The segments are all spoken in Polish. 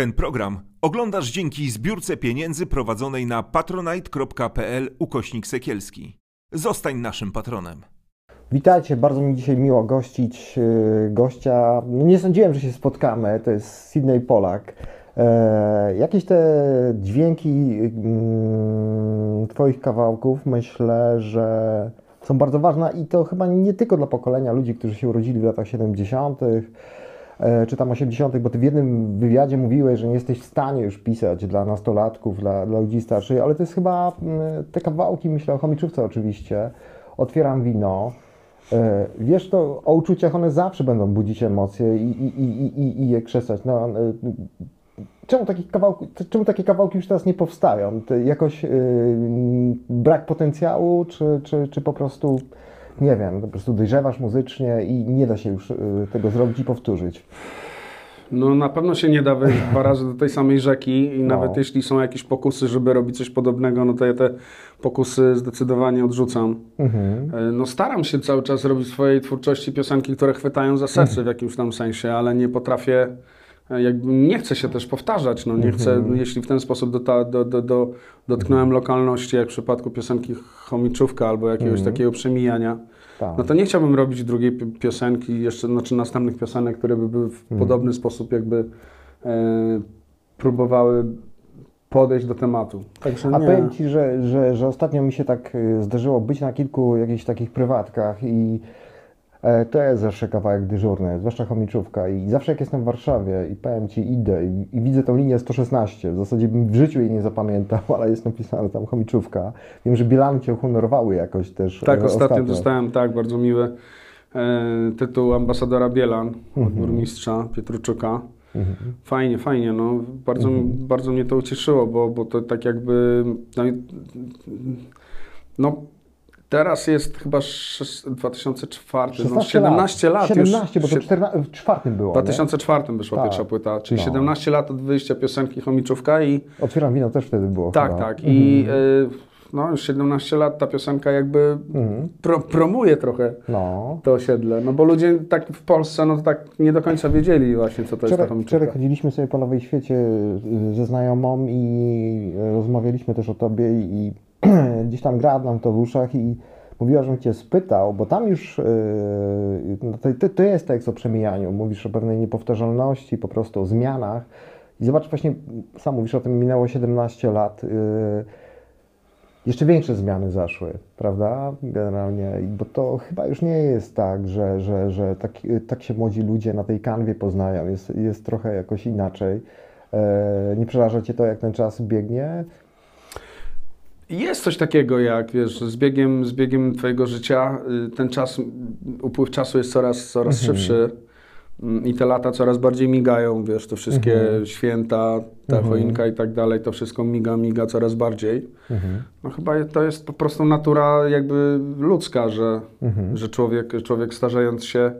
Ten program oglądasz dzięki zbiórce pieniędzy prowadzonej na patronite.pl ukośnik sekielski. Zostań naszym patronem. Witajcie, bardzo mi dzisiaj miło gościć y, gościa. No nie sądziłem, że się spotkamy. To jest Sydney Polak. E, jakieś te dźwięki mm, Twoich kawałków myślę, że są bardzo ważne i to chyba nie tylko dla pokolenia ludzi, którzy się urodzili w latach 70. e, czy tam 80., bo Ty w jednym wywiadzie mówiłeś, że nie jesteś w stanie już pisać dla nastolatków, dla, dla ludzi starszych, ale to jest chyba mm, te kawałki, myślę o chomiczówce oczywiście. Otwieram wino. E, Wiesz, to o uczuciach one zawsze będą budzić emocje i, i, i, i, i je krzesać. No, e, czemu, takie kawałki, czemu takie kawałki już teraz nie powstają? Jakoś yy, brak potencjału, czy, czy, czy po prostu, nie wiem, po prostu dojrzewasz muzycznie i nie da się już yy, tego zrobić i powtórzyć? No na pewno się nie da wejść dwa razy do tej samej rzeki i No. nawet jeśli są jakieś pokusy, żeby robić coś podobnego, no to ja te pokusy zdecydowanie odrzucam. Mhm. E, No staram się cały czas robić w swojej twórczości piosenki, które chwytają za serce w jakimś tam sensie, ale nie potrafię, e, jakby nie chcę się też powtarzać, no nie chcę, jeśli w ten sposób dota, do, do, do, dotknąłem lokalności, jak w przypadku piosenki Chomiczówka albo jakiegoś takiego przemijania, Tak. no to nie chciałbym robić drugiej pi- piosenki, jeszcze, znaczy następnych piosenek, które by były w podobny sposób jakby e, próbowały podejść do tematu. Także A nie. powiem Ci, że, że, że ostatnio mi się tak y, zdarzyło być na kilku jakichś takich prywatkach i e, to jest zawsze kawałek dyżurny, zwłaszcza chomiczówka i zawsze jak jestem w Warszawie i powiem Ci idę i, i widzę tą linię 116, w zasadzie bym w życiu jej nie zapamiętał, ale jest napisane tam chomiczówka. Wiem, że Bielany Cię uhonorowały jakoś też Tak, e, ostatnio dostałem tak bardzo miły e, tytuł ambasadora Bielan od burmistrza Pietruczuka. Fajnie, fajnie, no. Bardzo, bardzo mnie to ucieszyło, bo, bo to tak jakby no, no teraz jest chyba szes- 2004, no 16 17 lat, 17, już. bo to Sie- 14, w czwartym było, w 2004 wyszła Tak. pierwsza płyta, czyli No. 17 lat od wyjścia piosenki Chomiczówka i nie? Otwieram wino też wtedy było tak, chyba. tak. I y, no, już 17 lat ta piosenka jakby pro, promuje trochę No. to osiedle. No bo ludzie tak w Polsce, no to tak nie do końca wiedzieli właśnie, co to jest ta Wczoraj, chomiczówka. wczoraj chodziliśmy sobie po Nowej Świecie ze znajomą i rozmawialiśmy też o Tobie i gdzieś tam gra nam to w uszach i mówiła, żebym Cię spytał, bo tam już y, no to, to- jest tekst o przemijaniu, mówisz o pewnej niepowtarzalności, po prostu o zmianach i zobacz właśnie, sam mówisz o tym, minęło 17 lat, y, jeszcze większe zmiany zaszły, prawda? Generalnie, bo to chyba już nie jest tak, że, że, że tak, tak się młodzi ludzie na tej kanwie poznają. Jest, jest trochę jakoś inaczej. E, nie przeraża Cię to, jak ten czas biegnie? Jest coś takiego jak, wiesz, z biegiem, z biegiem twojego życia y, ten czas, upływ czasu jest coraz, coraz Mhm. szybszy mm, i te lata coraz bardziej migają, wiesz, te wszystkie Mhm. święta, ta choinka i tak dalej, to wszystko miga, miga coraz bardziej. Mhm. No chyba to jest po prostu natura jakby ludzka, że, Mhm. że człowiek, człowiek starzejąc się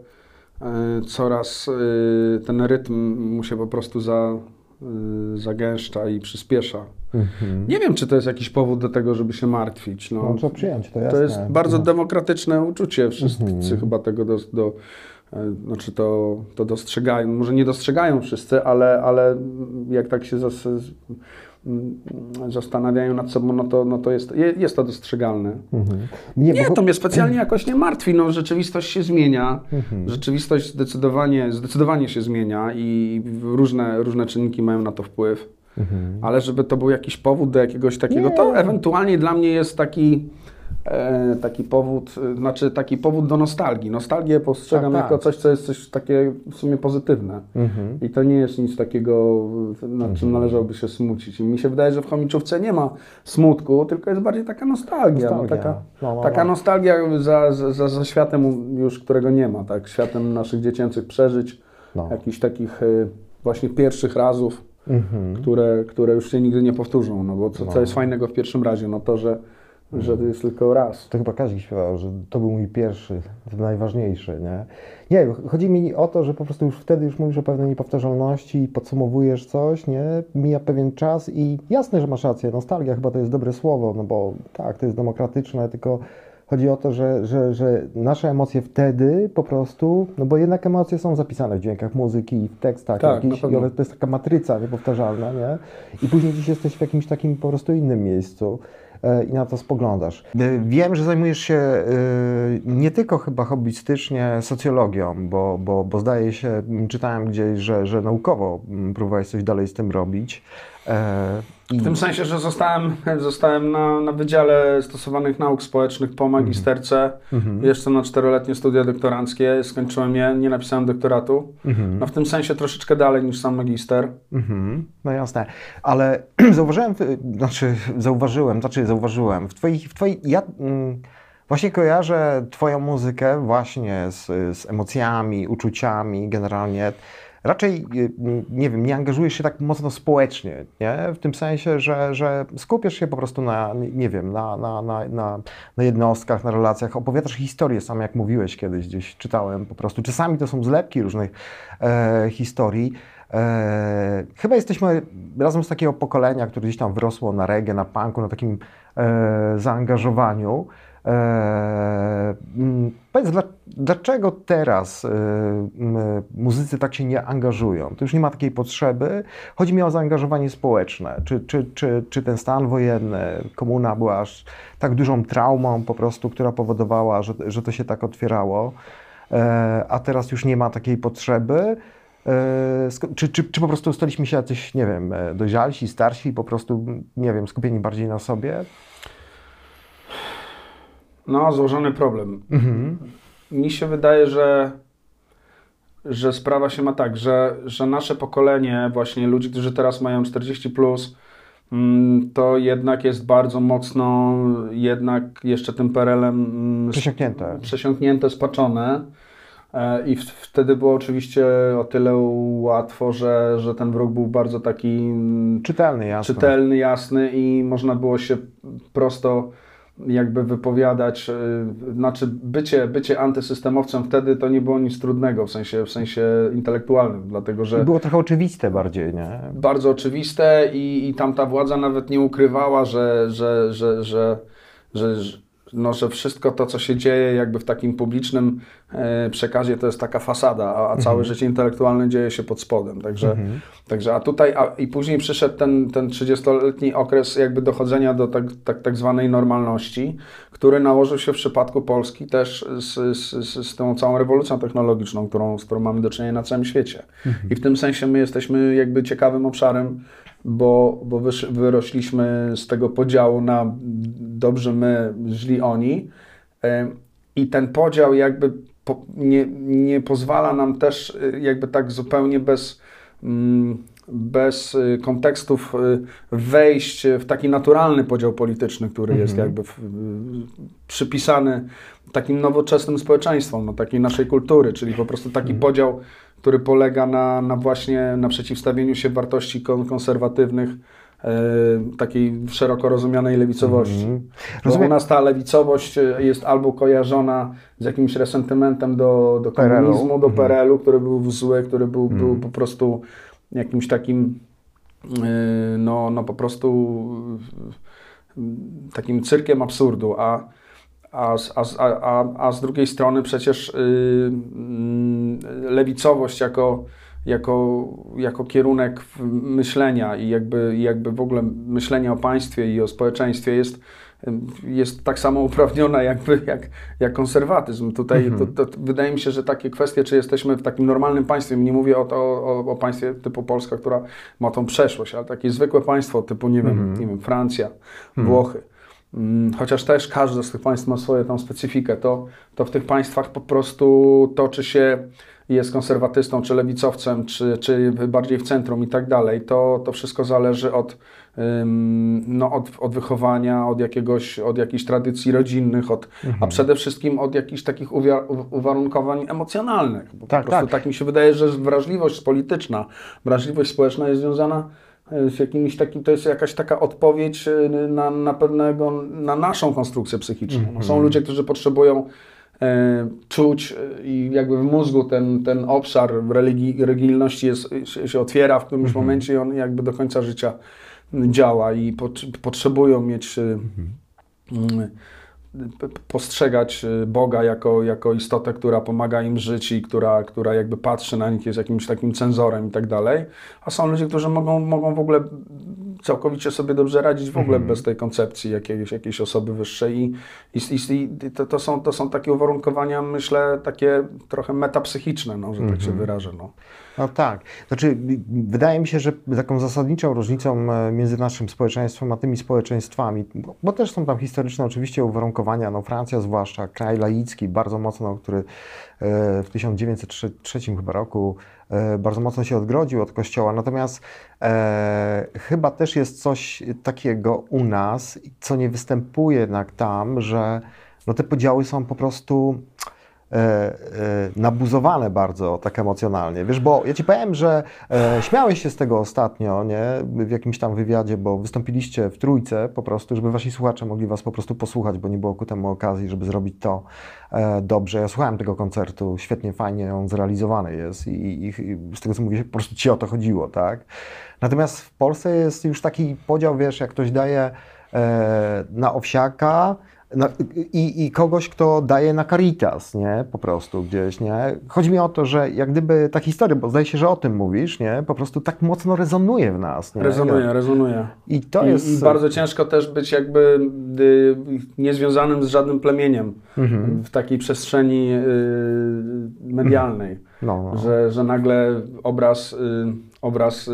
e, coraz e, ten rytm mu się po prostu za, zagęszcza i przyspiesza. Nie wiem, czy to jest jakiś powód do tego, żeby się martwić. No, No, przyjąć to, jasne. to jest bardzo No. demokratyczne uczucie. Wszyscy Mhm. chyba tego do, do, e, znaczy to, to dostrzegają. Może nie dostrzegają wszyscy, ale, ale jak tak się zas, zastanawiają nad sobą, no to, no to jest, je- jest to dostrzegalne. Mhm. Nie, Nie, bo- to mnie specjalnie jakoś nie martwi. No, rzeczywistość się zmienia. Mhm. Rzeczywistość zdecydowanie, zdecydowanie się zmienia i różne, różne czynniki mają na to wpływ. Mhm. Ale żeby to był jakiś powód do jakiegoś takiego, to ewentualnie dla mnie jest taki, taki powód, e, znaczy taki powód do nostalgii. Nostalgię postrzegam Tak, jako tak. coś, co jest coś takie w sumie pozytywne. Mhm. I to nie jest nic takiego, nad czym należałoby się smucić. I mi się wydaje, że w chomiczówce nie ma smutku, tylko jest bardziej taka nostalgia. Nostalgia. No, taka No, no, taka no. nostalgia za, za, za światem już, którego nie ma, tak? Światem naszych dziecięcych przeżyć, No. jakichś takich y, właśnie pierwszych razów, Mhm. które, które już się nigdy nie powtórzą. No bo co, co jest fajnego w pierwszym razie? No to, że, że to jest tylko raz. To chyba każdy śpiewał, że to był mój pierwszy, najważniejszy, nie? Nie, chodzi mi o to, że po prostu już wtedy już mówisz o pewnej niepowtarzalności, podsumowujesz coś, nie? Mija pewien czas i jasne, że masz rację, nostalgia chyba to jest dobre słowo, no bo tak, to jest demokratyczne, tylko Chodzi o to, że, że, że nasze emocje wtedy po prostu, no bo jednak emocje są zapisane w dźwiękach muzyki, w tekstach Tak, ale to jest taka matryca niepowtarzalna, nie? I później dziś jesteś w jakimś takim po prostu innym miejscu i na to spoglądasz. E, Wiem, że zajmujesz się e, nie tylko chyba hobbystycznie socjologią, bo, bo, bo zdaje się, czytałem gdzieś, że, że naukowo próbowałeś coś dalej z tym robić. E, W tym sensie, że zostałem, zostałem na, na Wydziale Stosowanych Nauk Społecznych po magisterce, Mhm. jeszcze na czteroletnie studia doktoranckie, skończyłem je, nie napisałem doktoratu. Mhm. No w tym sensie troszeczkę dalej niż sam magister. Mhm, no jasne, ale zauważyłem, znaczy zauważyłem, znaczy zauważyłem, w twojej, w twojej ja mm, właśnie kojarzę twoją muzykę właśnie z, z emocjami, uczuciami, generalnie raczej, y, nie wiem, nie angażujesz się tak mocno społecznie, nie? W tym sensie, że, że skupiasz się po prostu na, nie wiem, na, na, na, na, na jednostkach, na relacjach, opowiadasz historie, sam jak mówiłeś kiedyś, gdzieś czytałem po prostu. Czasami to są zlepki różnych e, historii. E, chyba jesteśmy razem z takiego pokolenia, które gdzieś tam wyrosło na reggae, na punku, na takim e, zaangażowaniu. E, powiedz, dla, dlaczego teraz e, m, muzycy tak się nie angażują? To już nie ma takiej potrzeby. Chodzi mi o zaangażowanie społeczne. Czy, czy, czy, czy ten stan wojenny, komuna była aż tak dużą traumą po prostu, która powodowała, że, że to się tak otwierało, e, a teraz już nie ma takiej potrzeby? E, Czy, czy, czy po prostu staliśmy się jacyś, nie wiem, e, dojrzalsi, starsi po prostu, nie wiem, skupieni bardziej na sobie? No, złożony problem. Mhm. Mi się wydaje, że, że sprawa się ma tak, że, że nasze pokolenie, właśnie ludzi, którzy teraz mają 40 plus, mm, to jednak jest bardzo mocno jednak jeszcze tym perelem mm, Przesiąknięte. przesiąknięte, spaczone. E, I wtedy było oczywiście o tyle łatwo, że, że ten wróg był bardzo taki mm, Czytelny, jasne. czytelny, jasny i można było się prosto jakby wypowiadać, yy, znaczy bycie, bycie antysystemowcem wtedy to nie było nic trudnego w sensie, w sensie intelektualnym, dlatego że Było trochę oczywiste bardziej, nie? bardzo oczywiste i, i tamta władza nawet nie ukrywała, że, że, że, że, że, że, no, że wszystko to, co się dzieje jakby w takim publicznym e, przekazie, to jest taka fasada, a, a całe życie intelektualne dzieje się pod spodem. Także, także a tutaj, a, i później przyszedł ten, ten 30-letni okres jakby dochodzenia do tak, tak, tak zwanej normalności, który nałożył się w przypadku Polski też z, z, z, z tą całą rewolucją technologiczną, którą, z którą mamy do czynienia na całym świecie. I w tym sensie my jesteśmy jakby ciekawym obszarem, bo, bo wyrośliśmy z tego podziału na dobrzy my, źli oni. I ten podział jakby nie, nie pozwala nam też y, jakby tak zupełnie bez, mm, bez y, kontekstów y, wejść w taki naturalny podział polityczny, który jest jakby w, przypisany takim nowoczesnym społeczeństwom, no, takiej naszej kultury, czyli po prostu taki podział, który polega na, na właśnie na przeciwstawieniu się wartości kon, konserwatywnych e, takiej szeroko rozumianej lewicowości. Mhm. Bo u nas ta lewicowość e, jest albo kojarzona z jakimś resentymentem do, do komunizmu, do Mhm. PRL-u, który był zły, który był, był po prostu jakimś takim e, no, no po prostu takim cyrkiem absurdu, a, a, z- a, a, a, z drugiej strony przecież y, mm, lewicowość jako, jako, jako kierunek myślenia i jakby, jakby w ogóle myślenia o państwie i o społeczeństwie jest, jest tak samo uprawniona jakby jak, jak konserwatyzm. Tutaj to, to, wydaje mi się, że takie kwestie, czy jesteśmy w takim normalnym państwie, nie mówię o, o, o państwie typu Polska, która ma tą przeszłość, ale takie zwykłe państwo typu, nie wiem, nie wiem Francja, Włochy, Mm, Chociaż też każde z tych państw ma swoją tam specyfikę, to, to w tych państwach po prostu toczy się, jest konserwatystą, czy lewicowcem, czy, czy bardziej w centrum i tak dalej. To, to wszystko zależy od, ym, no, od, od wychowania, od, jakiegoś, od jakichś tradycji rodzinnych, od, a przede wszystkim od jakichś takich uwarunkowań emocjonalnych. Bo Tak, po prostu tak. tak mi się wydaje, że wrażliwość polityczna, wrażliwość społeczna jest związana z jakimiś takim, to jest jakaś taka odpowiedź y, na, na pewnego, na naszą konstrukcję psychiczną. No, Są ludzie, którzy potrzebują e, czuć e, i jakby w mózgu ten, ten obszar religii, religijności jest, się, otwiera w którymś momencie i on jakby do końca życia działa i pot, potrzebują mieć y, mm, p- postrzegać y, Boga jako, jako istotę, która pomaga im żyć i która, która jakby patrzy na nich, jest jakimś takim cenzorem i tak dalej. A są ludzie, którzy mogą, mogą w ogóle całkowicie sobie dobrze radzić w ogóle bez tej koncepcji jakiejś, jakiejś osoby wyższej i, i, i, to, to, są, to są takie uwarunkowania, myślę, takie trochę metapsychiczne, no, że tak się wyrażę. No. No tak. Znaczy, wydaje mi się, że taką zasadniczą różnicą e, między naszym społeczeństwem a tymi społeczeństwami, bo, też są tam historyczne oczywiście uwarunkowania, no Francja zwłaszcza, kraj laicki, bardzo mocno, który e, w 1903 chyba roku e, bardzo mocno się odgrodził od kościoła. Natomiast e, chyba też jest coś takiego u nas, co nie występuje jednak tam, że no te podziały są po prostu nabuzowane bardzo tak emocjonalnie. Wiesz, bo ja ci powiem, że e, śmiałeś się z tego ostatnio, nie? W jakimś tam wywiadzie, bo wystąpiliście w trójce po prostu, żeby wasi słuchacze mogli was po prostu posłuchać, bo nie było ku temu okazji, żeby zrobić to e, dobrze. Ja słuchałem tego koncertu, świetnie, fajnie on zrealizowany jest i, i, i z tego co mówię, po prostu ci o to chodziło, tak? Natomiast w Polsce jest już taki podział, wiesz, jak ktoś daje e, na owsiaka, na, i, I kogoś, kto daje na Caritas, nie? Po prostu gdzieś, nie? Chodzi mi o to, że jak gdyby ta historia, bo zdaje się, że o tym mówisz, nie? Po prostu tak mocno rezonuje w nas, nie? Rezonuje, rezonuje. I to I, jest... I bardzo ciężko też być jakby y, niezwiązanym z żadnym plemieniem Mhm. w takiej przestrzeni y, medialnej, No, no. że, że nagle obraz, y, obraz y,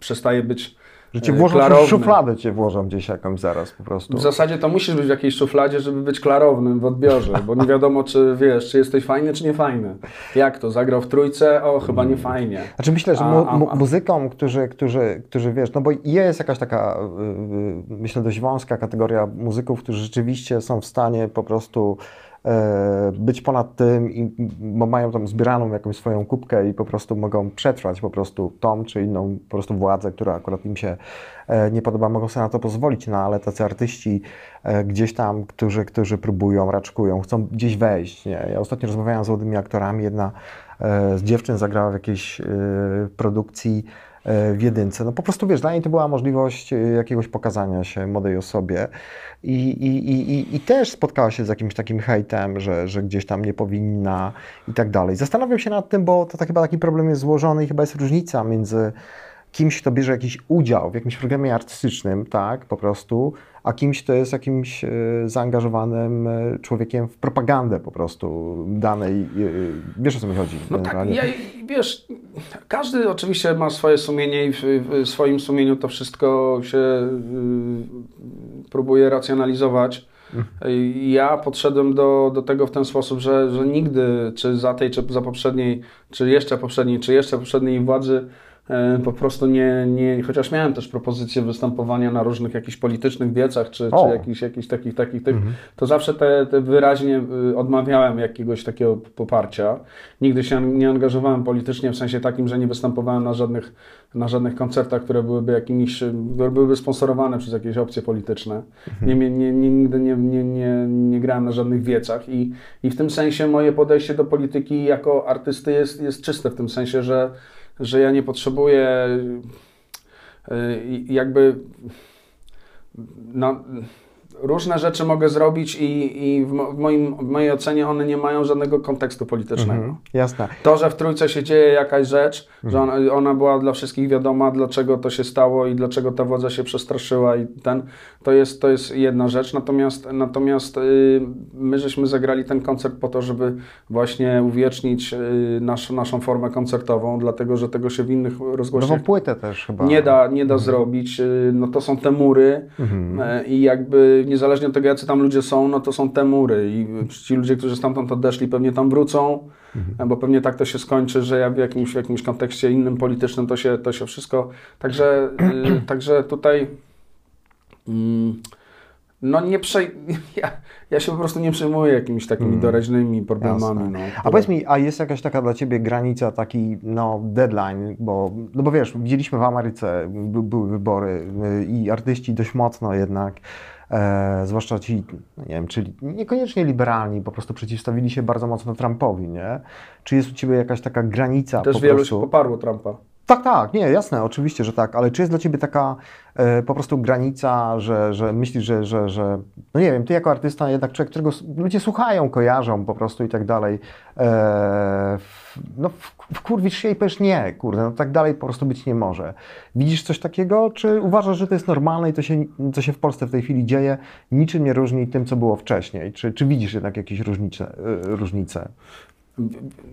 przestaje być Że cię włożą w szufladę, cię włożą gdzieś jakąś zaraz po prostu. W zasadzie to musisz być w jakiejś szufladzie, żeby być klarownym w odbiorze, bo nie wiadomo, czy wiesz, czy jesteś fajny, czy nie fajny. Jak to? Zagrał w trójce? O, chyba nie fajnie. Znaczy myślę, że mu, mu, muzykom, którzy, którzy, którzy wiesz, no bo jest jakaś taka, y, y, myślę, dość wąska kategoria muzyków, którzy rzeczywiście są w stanie po prostu być ponad tym, i, mają tam zbieraną jakąś swoją kubkę i po prostu mogą przetrwać po prostu tą czy inną po prostu władzę, która akurat im się e, nie podoba, mogą sobie na to pozwolić, no ale tacy artyści e, gdzieś tam, którzy, którzy próbują, raczkują, chcą gdzieś wejść, nie? Ja ostatnio rozmawiałem z młodymi aktorami, jedna e, z dziewczyn zagrała w jakiejś e, produkcji e, w jedynce. No po prostu wiesz, dla niej to była możliwość e, jakiegoś pokazania się młodej osobie i, i, i, i, też spotkała się z jakimś takim hejtem, że, że gdzieś tam nie powinna i tak dalej. Zastanawiam się nad tym, bo to tak, chyba taki problem jest złożony i chyba jest różnica między kimś, kto bierze jakiś udział w jakimś programie artystycznym, tak, po prostu, a kimś, kto jest jakimś e, zaangażowanym e, człowiekiem w propagandę po prostu danej, e, wiesz o co mi chodzi? No tak, generalnie? ja, wiesz, każdy oczywiście ma swoje sumienie i w, w swoim sumieniu to wszystko się y, próbuje racjonalizować. I Ja podszedłem do, do tego w ten sposób, że, że nigdy, czy za tej, czy za poprzedniej, czy jeszcze poprzedniej, czy jeszcze poprzedniej władzy, po prostu nie, nie, chociaż miałem też propozycję występowania na różnych jakichś politycznych wiecach, czy, O. czy jakichś, jakichś takich, takich tych, to zawsze te, te wyraźnie y, odmawiałem jakiegoś takiego poparcia. Nigdy się nie angażowałem politycznie w sensie takim, że nie występowałem na żadnych, na żadnych koncertach, które byłyby jakimiś, y, które byłyby sponsorowane przez jakieś opcje polityczne. Nie, nie, nie, nie, nigdy nie, nie, nie, nie grałem na żadnych wiecach i, i w tym sensie moje podejście do polityki jako artysty jest, jest czyste w tym sensie, że, że ja nie potrzebuję y, jakby na, różne rzeczy mogę zrobić i, i w, mo, w, moim, w mojej ocenie one nie mają żadnego kontekstu politycznego. Mhm, jasne. To, że w trójce się dzieje jakaś rzecz, że ona, ona była dla wszystkich wiadoma, dlaczego to się stało i dlaczego ta władza się przestraszyła i ten, to jest, to jest jedna rzecz. Natomiast, natomiast y, my żeśmy zagrali ten koncert po to, żeby właśnie uwiecznić y, nasz, naszą formę koncertową, dlatego, że tego się w innych Nową rozgłośniach płytę też chyba. nie da, nie da zrobić. y, No to są te mury e, i jakby niezależnie od tego, jacy tam ludzie są, no to są te mury i ci ludzie, którzy stamtąd odeszli, pewnie tam wrócą, e, bo pewnie tak to się skończy, że ja w jakimś, w jakimś kontekście innym politycznym to się, to się wszystko... Także, y, także tutaj... mm, No nie przej... Ja, ja się po prostu nie przejmuję jakimiś takimi doraźnymi problemami. No, A które- powiedz mi, a jest jakaś taka dla Ciebie granica, taki no, deadline, bo, no bo wiesz, widzieliśmy w Ameryce, by, były wybory y, i artyści dość mocno jednak, e, zwłaszcza ci, no nie wiem, czyli niekoniecznie liberalni, po prostu przeciwstawili się bardzo mocno Trumpowi, nie? Czy jest u Ciebie jakaś taka granica Też po wielu prostu? się poparło Trumpa. Tak, tak, nie, jasne, oczywiście, że tak, ale czy jest dla Ciebie taka e, po prostu granica, że, że myślisz, że, że, że, no nie wiem, Ty jako artysta, jednak człowiek, którego ludzie słuchają, kojarzą po prostu i tak dalej, e, w- no wkurwisz się i powiesz nie, kurde, no tak dalej po prostu być nie może. Widzisz coś takiego, czy uważasz, że to jest normalne i to się, co się w Polsce w tej chwili dzieje, niczym nie różni tym, co było wcześniej? Czy, czy widzisz jednak jakieś różnice? e, różnice?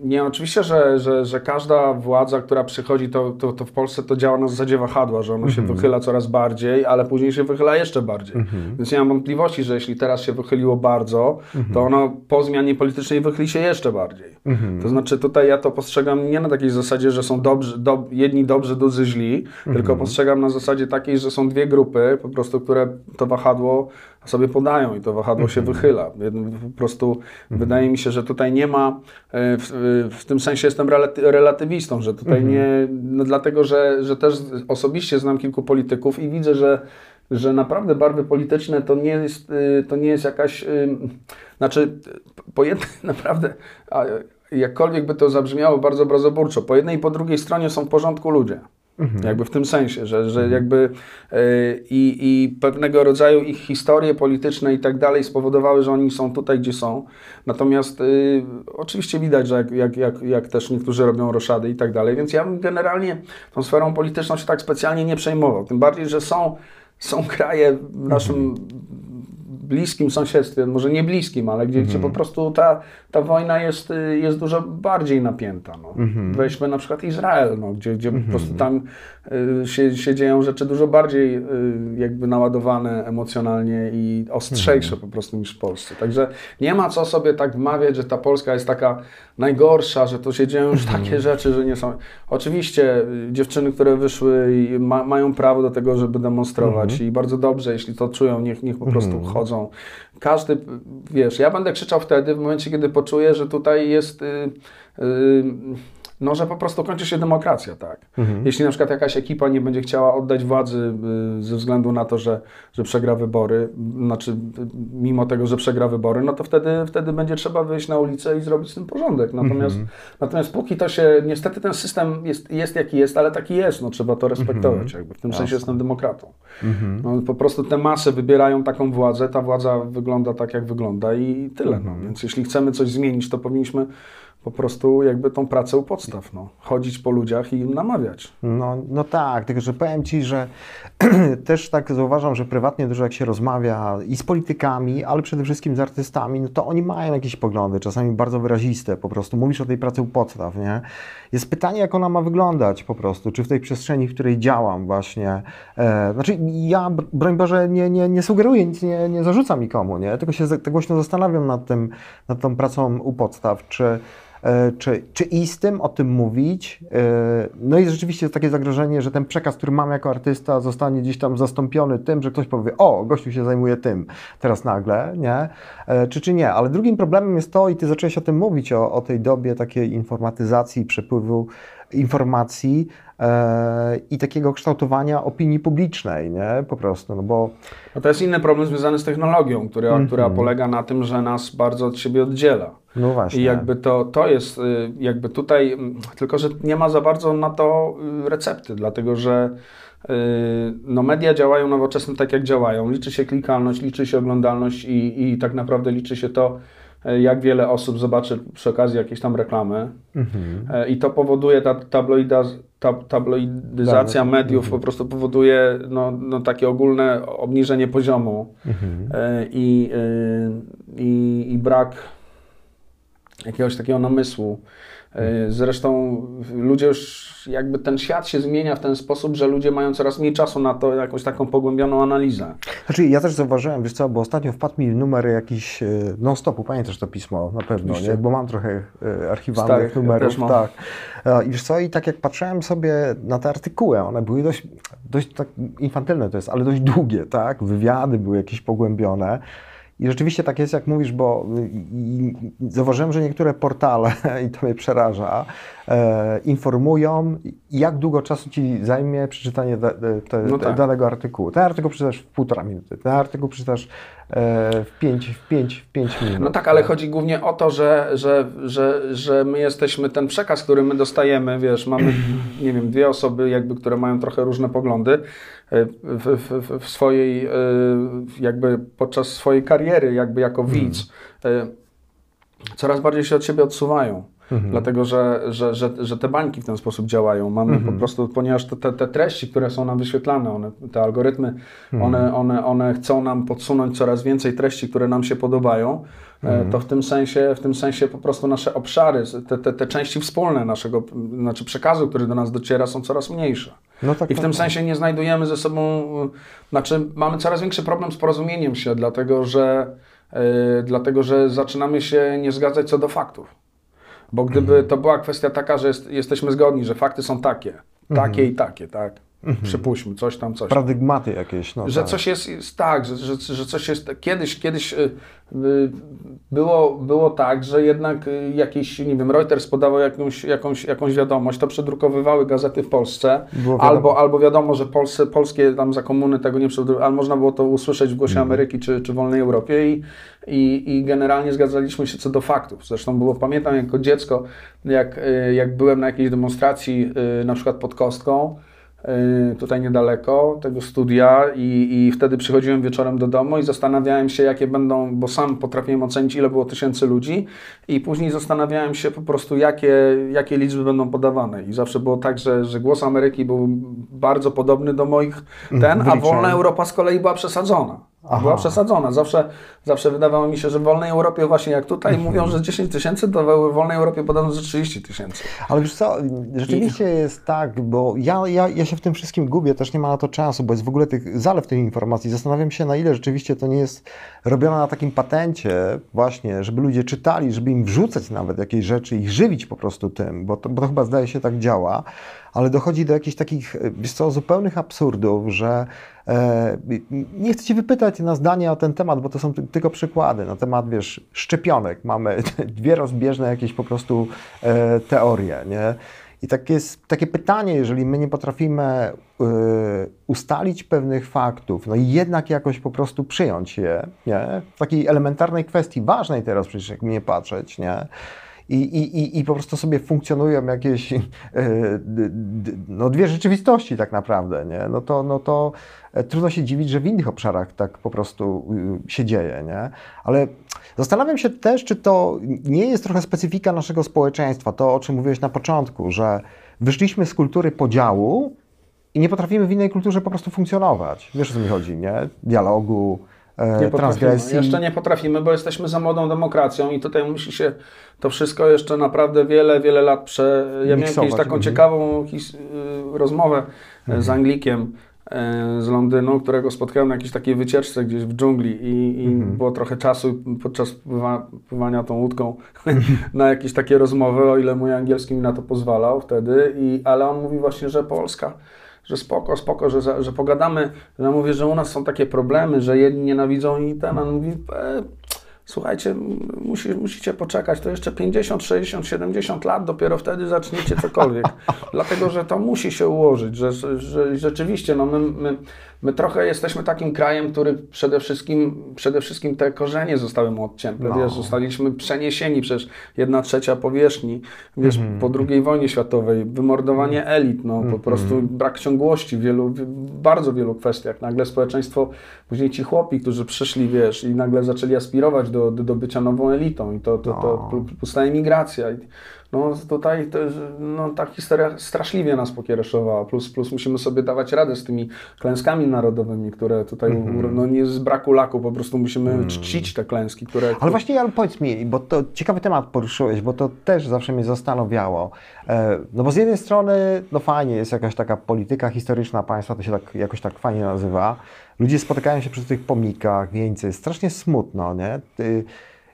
Nie, oczywiście, że, że, że każda władza, która przychodzi, to, to, to w Polsce to działa na zasadzie wahadła, że ono się wychyla coraz bardziej, ale później się wychyla jeszcze bardziej. Więc nie mam wątpliwości, że jeśli teraz się wychyliło bardzo, to ono po zmianie politycznej wychyli się jeszcze bardziej. To znaczy tutaj ja to postrzegam nie na takiej zasadzie, że są dobrzy, dob, jedni dobrzy, drudzy źli, tylko postrzegam na zasadzie takiej, że są dwie grupy po prostu, które to wahadło sobie podają i to wahadło się wychyla. Jedno- Po prostu wydaje mi się, że tutaj nie ma, e, w, w tym sensie jestem relaty- relatywistą, że tutaj nie, no dlatego, że, że też osobiście znam kilku polityków i widzę, że że naprawdę barwy polityczne to nie jest, y, to nie jest jakaś, y, znaczy po jednej naprawdę, jakkolwiek by to zabrzmiało bardzo obrazoburczo, po jednej i po drugiej stronie są w porządku ludzie. Jakby w tym sensie, że, że jakby y, i, i pewnego rodzaju ich historie polityczne i tak dalej spowodowały, że oni są tutaj, gdzie są. Natomiast y, oczywiście widać, że jak, jak, jak, jak też niektórzy robią roszady i tak dalej, więc ja bym generalnie tą sferą polityczną się tak specjalnie nie przejmował. Tym bardziej, że są, są kraje w naszym bliskim sąsiedztwie, może nie bliskim, ale gdzie, gdzie po prostu ta, ta wojna jest, jest dużo bardziej napięta. No. Weźmy na przykład Izrael, no, gdzie, gdzie po prostu tam y, się, się dzieją rzeczy dużo bardziej y, jakby naładowane emocjonalnie i ostrzejsze po prostu niż w Polsce. Także nie ma co sobie tak wmawiać, że ta Polska jest taka najgorsza, że to się dzieją już takie rzeczy, że nie są... Oczywiście y, dziewczyny, które wyszły ma, mają prawo do tego, żeby demonstrować i bardzo dobrze, jeśli to czują, niech, niech po prostu chodzą. Każdy, wiesz, ja będę krzyczał wtedy, w momencie, kiedy poczuję, że tutaj jest... Y, y, no, że po prostu kończy się demokracja, tak. Jeśli na przykład jakaś ekipa nie będzie chciała oddać władzy y, ze względu na to, że, że przegra wybory, znaczy y, mimo tego, że przegra wybory, no to wtedy, wtedy będzie trzeba wyjść na ulicę i zrobić z tym porządek. Natomiast, natomiast póki to się, niestety ten system jest, jest jaki jest, ale taki jest, no trzeba to respektować, jakby. w tym sensie jestem demokratą. No, po prostu te masy wybierają taką władzę, ta władza wygląda tak, jak wygląda i tyle. No. Więc jeśli chcemy coś zmienić, to powinniśmy po prostu jakby tą pracę u podstaw, no. chodzić po ludziach i im namawiać. No, no tak, tylko że powiem Ci, że też tak zauważam, że prywatnie dużo jak się rozmawia i z politykami, ale przede wszystkim z artystami, no to oni mają jakieś poglądy, czasami bardzo wyraziste po prostu. Mówisz o tej pracy u podstaw, nie? Jest pytanie, jak ona ma wyglądać po prostu, czy w tej przestrzeni, w której działam właśnie. E, znaczy ja, br- broń Boże, nie, nie, nie sugeruję, nic nie, nie zarzucam nikomu, nie? Tylko się tak głośno zastanawiam nad tym, nad tą pracą u podstaw, czy czy, czy i z tym o tym mówić. E, No i rzeczywiście jest takie zagrożenie, że ten przekaz, który mam jako artysta, zostanie gdzieś tam zastąpiony tym, że ktoś powie, o, gościu się zajmuje tym teraz nagle, nie? E, Czy, czy nie? Ale drugim problemem jest to, i ty zacząłeś o tym mówić, o, o tej dobie takiej informatyzacji, przepływu informacji e, i takiego kształtowania opinii publicznej, nie? Po prostu, no bo No to jest inny problem związany z technologią, która, która polega na tym, że nas bardzo od siebie oddziela. No właśnie. I jakby to, to jest, y, jakby tutaj, tylko że nie ma za bardzo na to y, recepty, dlatego że y, no media działają nowoczesne tak jak działają. Liczy się klikalność, liczy się oglądalność i, i tak naprawdę liczy się to, jak wiele osób zobaczy przy okazji jakieś tam reklamy. E, I to powoduje, ta tabloida, ta, tabloidyzacja Tak, mediów po prostu powoduje no, no, takie ogólne obniżenie poziomu e, i, i, i brak jakiegoś takiego namysłu. E, Zresztą ludzie już, jakby ten świat się zmienia w ten sposób, że ludzie mają coraz mniej czasu na to, jakąś taką pogłębioną analizę. Znaczy, ja też zauważyłem, wiesz co, bo ostatnio wpadł mi numer jakiś e, non-stopu, pamiętasz to pismo na pewno, Oczywiście. nie? bo mam trochę e, archiwalnych Starych, ja numerów, mam. tak. I wiesz co, i tak jak patrzyłem sobie na te artykuły, one były dość, dość tak infantylne to jest, ale dość długie, tak? Wywiady były jakieś pogłębione. I rzeczywiście tak jest, jak mówisz, bo i zauważyłem, że niektóre portale, i to mnie przeraża, e, informują jak długo czasu Ci zajmie przeczytanie da, te, No tak. danego artykułu? Ten artykuł przeczytasz w półtora minuty, ten artykuł przeczytasz e, w pięć, w pięć, w pięć minut. No tak, ale chodzi głównie o to, że, że, że, że my jesteśmy, ten przekaz, który my dostajemy, wiesz, mamy, nie wiem, dwie osoby jakby, które mają trochę różne poglądy e, w, w, w- w swojej, e, jakby podczas swojej kariery, jakby jako widz, e, coraz bardziej się od siebie odsuwają. Dlatego, że, że, że, że te bańki w ten sposób działają. Mamy po prostu, ponieważ te, te, te treści, które są nam wyświetlane, one, te algorytmy, one, one, one chcą nam podsunąć coraz więcej treści, które nam się podobają, e, to w tym sensie, w tym sensie po prostu nasze obszary, te, te, te części wspólne naszego, znaczy przekazu, który do nas dociera, są coraz mniejsze. No tak, I w tak, tym tak. sensie nie znajdujemy ze sobą, y, znaczy mamy coraz większy problem z porozumieniem się, dlatego że, y, dlatego, że zaczynamy się nie zgadzać co do faktów. Bo gdyby Mhm. to była kwestia taka, że jest, jesteśmy zgodni, że fakty są takie, takie Mhm. i takie, tak, przypuśćmy, coś tam, coś. Paradygmaty jakieś. No Że tak. coś jest, jest tak, że, że, że coś jest. Kiedyś, kiedyś y, y, było, było tak, że jednak y, jakiś, nie wiem, Reuters podawał jakąś, jakąś, jakąś wiadomość, to przedrukowywały gazety w Polsce, Było wiadomo. albo, albo wiadomo, że Polsce, polskie tam za komuny tego nie przedrukowały, ale można było to usłyszeć w Głosie Mhm. Ameryki czy, czy Wolnej Europie i, i, i generalnie zgadzaliśmy się co do faktów. Zresztą było, pamiętam jako dziecko, jak, jak byłem na jakiejś demonstracji, na przykład pod Kostką, tutaj niedaleko tego studia i, i wtedy przychodziłem wieczorem do domu i zastanawiałem się, jakie będą, bo sam potrafiłem ocenić, ile było tysięcy ludzi i później zastanawiałem się po prostu, jakie, jakie liczby będą podawane. I zawsze było tak, że, że głos Ameryki był bardzo podobny do moich ten, a wyliczeń. wolna Europa z kolei była przesadzona. Aha. Była przesadzona. Zawsze, zawsze wydawało mi się, że w wolnej Europie właśnie jak tutaj Mhm. mówią, że 10 tysięcy, to w wolnej Europie podano, że 30 tysięcy. Ale wiesz co, rzeczywiście jest tak, bo ja, ja, ja się w tym wszystkim gubię, też nie ma na to czasu, bo jest w ogóle tych zalew tych informacji. Zastanawiam się, na ile rzeczywiście to nie jest robione na takim patencie właśnie, żeby ludzie czytali, żeby im wrzucać nawet jakieś rzeczy, ich żywić po prostu tym, bo to, bo to chyba zdaje się tak działa, ale dochodzi do jakichś takich, wiesz co, zupełnych absurdów, że nie chcę Cię wypytać na zdanie o ten temat, bo to są ty- tylko przykłady. Na temat, wiesz, szczepionek mamy dwie rozbieżne jakieś po prostu e, teorie, nie? I tak jest, takie pytanie, jeżeli my nie potrafimy e, ustalić pewnych faktów, no i jednak jakoś po prostu przyjąć je, nie? W takiej elementarnej kwestii, ważnej teraz przecież, jak mnie patrzeć, nie? I, i, i, po prostu sobie funkcjonują jakieś e, no dwie rzeczywistości tak naprawdę, nie? No to, no to e, trudno się dziwić, że w innych obszarach tak po prostu y, się dzieje, nie? Ale zastanawiam się też, czy to nie jest trochę specyfika naszego społeczeństwa, to o czym mówiłeś na początku, że wyszliśmy z kultury podziału i nie potrafimy w innej kulturze po prostu funkcjonować. Wiesz o co mi chodzi, nie? Dialogu, Nie transgresji. Jeszcze nie potrafimy, bo jesteśmy za młodą demokracją i tutaj musi się to wszystko jeszcze naprawdę wiele, wiele lat prze... Ja miałem kiedyś taką Mhm. ciekawą his... y, rozmowę e, z Anglikiem e, z Londynu, którego spotkałem na jakiejś takiej wycieczce gdzieś w dżungli i, i Mhm. było trochę czasu podczas pływa, pływania tą łódką na jakieś takie rozmowy, o ile mój angielski mi na to pozwalał wtedy, i, ale on mówi właśnie, że Polska że spoko, spoko, że, że pogadamy. Ja mówię, że u nas są takie problemy, że jedni nienawidzą i ten, on mówi, e, słuchajcie, musi, musicie poczekać, to jeszcze 50, 60, 70 lat, dopiero wtedy zaczniecie cokolwiek. Dlatego, że to musi się ułożyć, że, że rzeczywiście, no my, my, my trochę jesteśmy takim krajem, który przede wszystkim, przede wszystkim te korzenie zostały mu odcięte, No. wiesz, zostaliśmy przeniesieni przez jedna trzecia powierzchni, wiesz, po II wojnie światowej, wymordowanie elit, no po prostu brak ciągłości w wielu, w bardzo wielu kwestiach. Nagle społeczeństwo, później ci chłopi, którzy przyszli, wiesz, i nagle zaczęli aspirować do, do, do bycia nową elitą i to, to, to No. pusta emigracja. I, no tutaj to, no, ta historia straszliwie nas pokiereszowała, plus, plus musimy sobie dawać radę z tymi klęskami narodowymi, które tutaj, Mhm. no nie z braku laku, po prostu musimy czcić te klęski, które... Ale właśnie, ale powiedz mi, bo to ciekawy temat poruszyłeś, bo to też zawsze mnie zastanawiało. E, No bo z jednej strony, no fajnie, jest jakaś taka polityka historyczna państwa, to się tak jakoś tak fajnie nazywa. Ludzie spotykają się przy tych pomnikach, wieńcy, strasznie smutno, nie? Ty-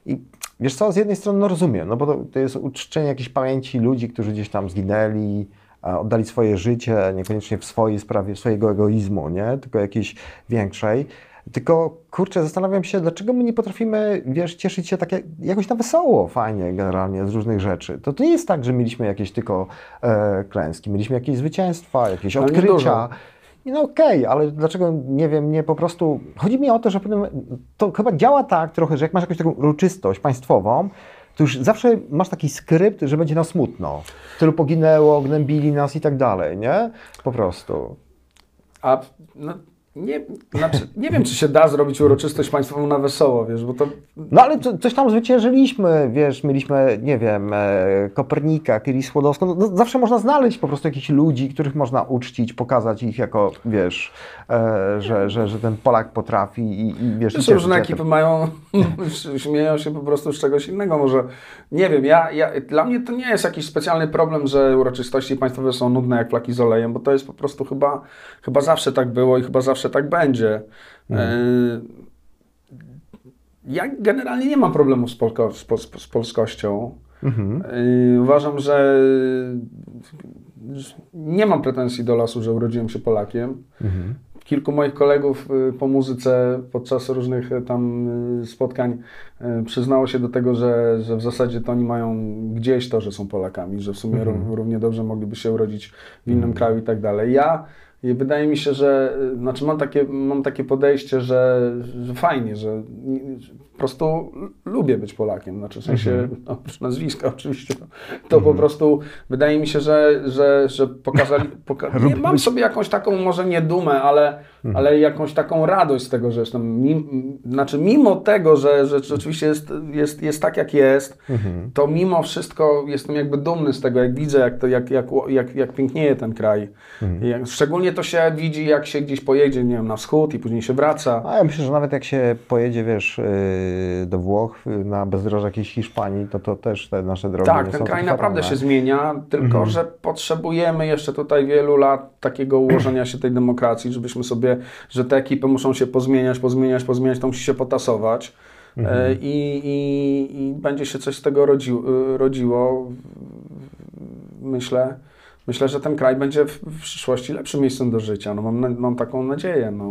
I wiesz co, z jednej strony no rozumiem, no bo to, to jest uczczenie jakiejś pamięci ludzi, którzy gdzieś tam zginęli, oddali swoje życie, niekoniecznie w swojej sprawie, swojego egoizmu, nie? Tylko jakiejś większej. Tylko kurczę, zastanawiam się, dlaczego my nie potrafimy, wiesz, cieszyć się tak jak, jakoś na wesoło, fajnie generalnie z różnych rzeczy. To, to nie jest tak, że mieliśmy jakieś tylko e, klęski, mieliśmy jakieś zwycięstwa, jakieś odkrycia. No okej, ale dlaczego, nie wiem, nie po prostu... Chodzi mi o to, że pewnym- to chyba działa tak trochę, że jak masz jakąś taką uroczystość państwową, to już zawsze masz taki skrypt, że będzie nam smutno. Tylu poginęło, gnębili nas i tak dalej, nie? Po prostu. A no, nie, znaczy, nie wiem, czy się da zrobić uroczystość państwową na wesoło, wiesz, bo to No ale co, coś tam zwyciężyliśmy, wiesz, mieliśmy, nie wiem, e, Kopernika, Curie Skłodowską, no, no, zawsze można znaleźć po prostu jakichś ludzi, których można uczcić, pokazać ich jako, wiesz, e, że, że, że ten Polak potrafi i, i wiesz... Wiesz, różne ekipy mają, śmieją się po prostu z czegoś innego. Może nie wiem, ja, ja, dla mnie to nie jest jakiś specjalny problem, że uroczystości państwowe są nudne jak flaki z olejem, bo to jest po prostu chyba, chyba zawsze tak było i chyba zawsze tak będzie. E, Ja generalnie nie mam problemu z, polko, z, pol- z polskością. Mhm. E, Uważam, że nie mam pretensji do losu, że urodziłem się Polakiem. Mhm. Kilku moich kolegów y, po muzyce podczas różnych tam spotkań przyznało się do tego, że, że w zasadzie to oni mają gdzieś to, że są Polakami, że w sumie Mhm. ró- równie dobrze mogliby się urodzić w innym kraju i tak dalej. Ja i wydaje mi się, że y, znaczy mam takie, mam takie podejście, że, że fajnie, że po prostu lubię być Polakiem. Znaczy w sensie, Mhm. oprócz nazwiska oczywiście, to po prostu wydaje mi się, że, że, że pokazali, poka- nie, mam sobie jakąś taką, może nie dumę, ale, ale jakąś taką radość z tego, że jestem, znaczy mimo tego, że, że rzeczywiście jest, jest, jest tak jak jest, to mimo wszystko jestem jakby dumny z tego, jak widzę, jak, to, jak, jak, jak, jak pięknieje ten kraj. I Jak, szczególnie to się widzi, jak się gdzieś pojedzie, nie wiem, na wschód i później się wraca. A ja myślę, że nawet jak się pojedzie, wiesz, yy, do Włoch, yy, na bezdroża jakiejś Hiszpanii, to to też te nasze drogi Tak, nie ten kraj naprawdę się zmienia, tylko że potrzebujemy jeszcze tutaj wielu lat takiego ułożenia się tej demokracji, żebyśmy sobie, że te ekipy muszą się pozmieniać, pozmieniać, pozmieniać, to musi się potasować. E, I, i, I będzie się coś z tego rodzi, y, rodziło. Myślę, myślę, że ten kraj będzie w, w przyszłości lepszym miejscem do życia. No, mam, mam taką nadzieję. No.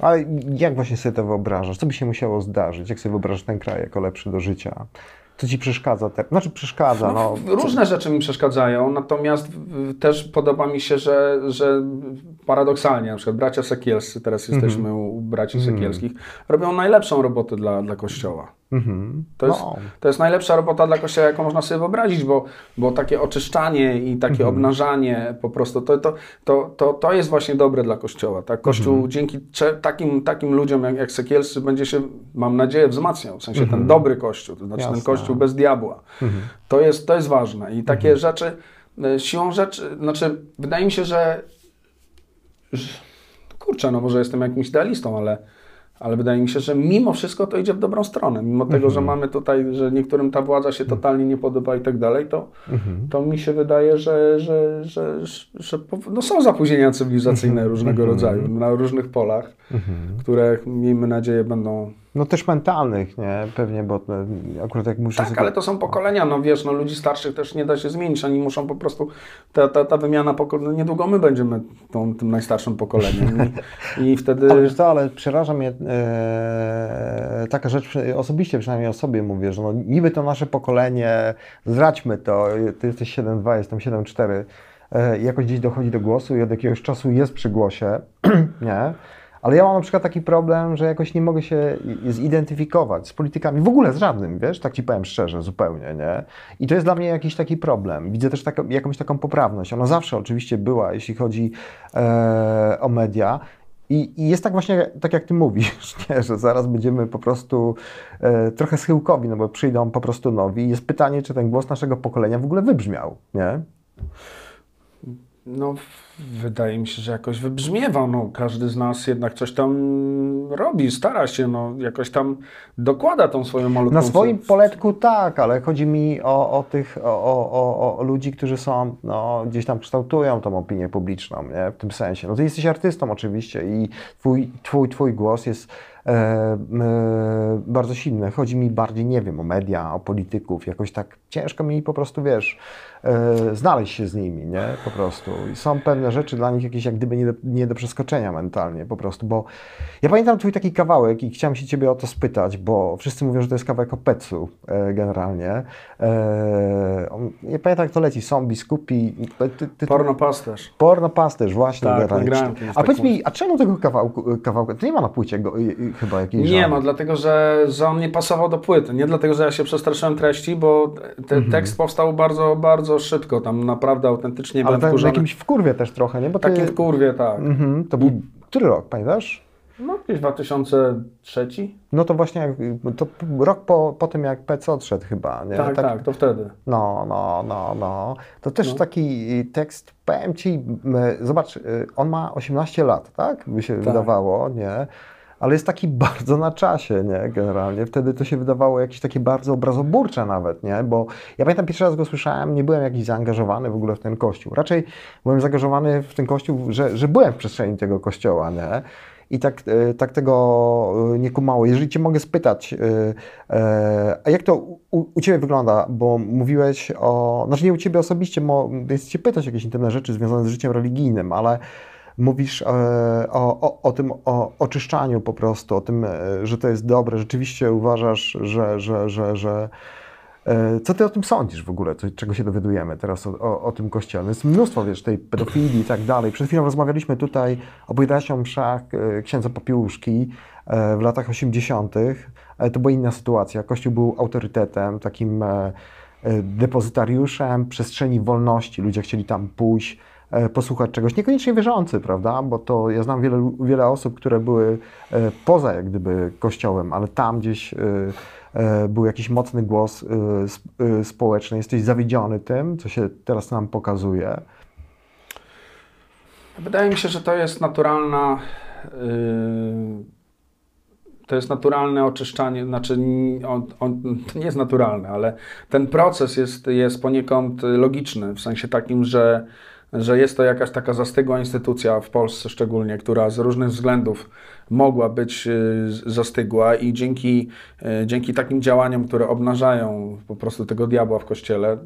Ale jak właśnie sobie to wyobrażasz? Co by się musiało zdarzyć? Jak sobie wyobrażasz ten kraj jako lepszy do życia? Co ci przeszkadza? Te... Znaczy przeszkadza, no. No, różne rzeczy mi przeszkadzają, natomiast też podoba mi się, że, że paradoksalnie, na przykład bracia Sekielscy, teraz jesteśmy u braci Sekielskich, robią najlepszą robotę dla, dla Kościoła. Mhm. To jest, No. to jest najlepsza robota dla Kościoła, jaką można sobie wyobrazić, bo, bo takie oczyszczanie i takie obnażanie po prostu, to, to, to, to, to jest właśnie dobre dla Kościoła. Tak? Kościół dzięki cze- takim, takim ludziom jak, jak Sekielscy będzie się, mam nadzieję, wzmacniał. W sensie ten dobry Kościół, to znaczy ten Jasne. Kościół bez diabła. To, jest, to jest ważne. I takie rzeczy, e, siłą rzeczy, znaczy wydaje mi się, że, że kurczę, no może jestem jakimś idealistą, ale, ale wydaje mi się, że mimo wszystko to idzie w dobrą stronę. Mimo tego, że mamy tutaj, że niektórym ta władza się totalnie nie podoba i tak dalej, to, to mi się wydaje, że, że, że, że, że no są zapóźnienia cywilizacyjne różnego rodzaju na różnych polach, które miejmy nadzieję będą no też mentalnych, nie? Pewnie, bo e, akurat jak muszę Tak, ale to są pokolenia, no wiesz, no ludzi starszych też nie da się zmienić, oni muszą po prostu, ta, ta, ta wymiana pokoleń, no niedługo my będziemy tą, tym najstarszym pokoleniem i, i wtedy... Ale wiesz co, ale przeraża mnie e, taka rzecz, osobiście przynajmniej o sobie mówię, że no, niby to nasze pokolenie, zradźmy to, ty jesteś 7.2, jestem 7.4, e, jakoś gdzieś dochodzi do głosu i od jakiegoś czasu jest przy głosie, nie? Ale ja mam na przykład taki problem, że jakoś nie mogę się zidentyfikować z politykami, w ogóle z żadnym, wiesz, tak ci powiem szczerze, zupełnie, nie? I to jest dla mnie jakiś taki problem. Widzę też taką, jakąś taką poprawność. Ona zawsze oczywiście była, jeśli chodzi e, o media. I, I jest tak właśnie, tak jak ty mówisz, nie? że zaraz będziemy po prostu e, trochę schyłkowi, no bo przyjdą po prostu nowi. Jest pytanie, czy ten głos naszego pokolenia w ogóle wybrzmiał, nie? No, wydaje mi się, że jakoś wybrzmiewa. No, każdy z nas jednak coś tam robi, stara się, no, jakoś tam dokłada tą swoją malutką... Na swoim poletku tak, ale chodzi mi o, o tych, o, o, o, ludzi, którzy są, no, gdzieś tam kształtują tą opinię publiczną, nie? W tym sensie. No ty jesteś artystą oczywiście i twój, twój, twój głos jest e, e, bardzo silne. Chodzi mi bardziej, nie wiem, o media, o polityków, jakoś tak ciężko mi po prostu, wiesz, znaleźć się z nimi, nie? Po prostu. I są pewne rzeczy dla nich jakieś jak gdyby nie do, nie do przeskoczenia mentalnie po prostu, bo ja pamiętam twój taki kawałek i chciałem się ciebie o to spytać, bo wszyscy mówią, że to jest kawałek o Petsu e, generalnie. E, ja pamiętam jak to leci, są biskupi... Ty, ty, Porno pasterz. Porno pasterz, właśnie. Tak, nagrałem A powiedz mi, a czemu tego kawałku, kawałka, to nie ma na płycie go, chyba jakiejś Nie ma, dlatego że, że on nie pasował do płyty. Nie dlatego, że ja się przestraszyłem treści, bo ten Mhm. tekst powstał bardzo, bardzo szybko. Tam naprawdę autentycznie Ale byłem tak, w jakimś wkurwie też trochę, nie? Bo ty, Takim w kurwie, tak. Mhm, to był, który rok, pamiętasz? No gdzieś 2003? No to właśnie, jak, to rok po, po tym jak PC odszedł chyba, nie? Tak, tak, to wtedy. No, no, no, no. To też No. taki tekst, powiem Ci, zobacz, y, on ma 18 lat, tak? By się Tak. wydawało, nie? Ale jest taki bardzo na czasie, nie? Generalnie. Wtedy to się wydawało jakieś takie bardzo obrazoburcze nawet, nie? Bo ja pamiętam pierwszy raz go słyszałem, nie byłem jakiś zaangażowany w ogóle w ten kościół. Raczej byłem zaangażowany w ten kościół, że, że byłem w przestrzeni tego kościoła, nie? I tak, e, tak tego e, nie kumało. Jeżeli Cię mogę spytać, e, a jak to u, u Ciebie wygląda? Bo mówiłeś o, znaczy nie u Ciebie osobiście, mo, jest Cię pytać jakieś intymne rzeczy związane z życiem religijnym, ale mówisz e, o, o, o tym o oczyszczaniu po prostu, o tym, e, że to jest dobre. Rzeczywiście uważasz, że, że, że, że E, Co ty o tym sądzisz w ogóle, co, czego się dowiadujemy teraz o, o, o tym kościele? Jest mnóstwo, wiesz, tej pedofilii i tak dalej. Przed chwilą rozmawialiśmy tutaj, opowiadałeś o mszach e, księdza Popiełuszki e, w latach 80. E, To była inna sytuacja. Kościół był autorytetem, takim depozytariuszem przestrzeni wolności. Ludzie chcieli tam pójść, posłuchać czegoś. Niekoniecznie wierzący, prawda? Bo to ja znam wiele, wiele osób, które były e, poza jak gdyby kościołem, ale tam gdzieś e, e, był jakiś mocny głos e, sp- e, społeczny. Jesteś zawiedziony tym, co się teraz nam pokazuje. Wydaje mi się, że to jest naturalna. To jest naturalne oczyszczanie, znaczy on, on, to nie jest naturalne, ale ten proces jest, jest poniekąd logiczny, w sensie takim, że, że jest to jakaś taka zastygła instytucja w Polsce szczególnie, która z różnych względów mogła być z- zastygła i dzięki, yy, dzięki takim działaniom, które obnażają po prostu tego diabła w kościele,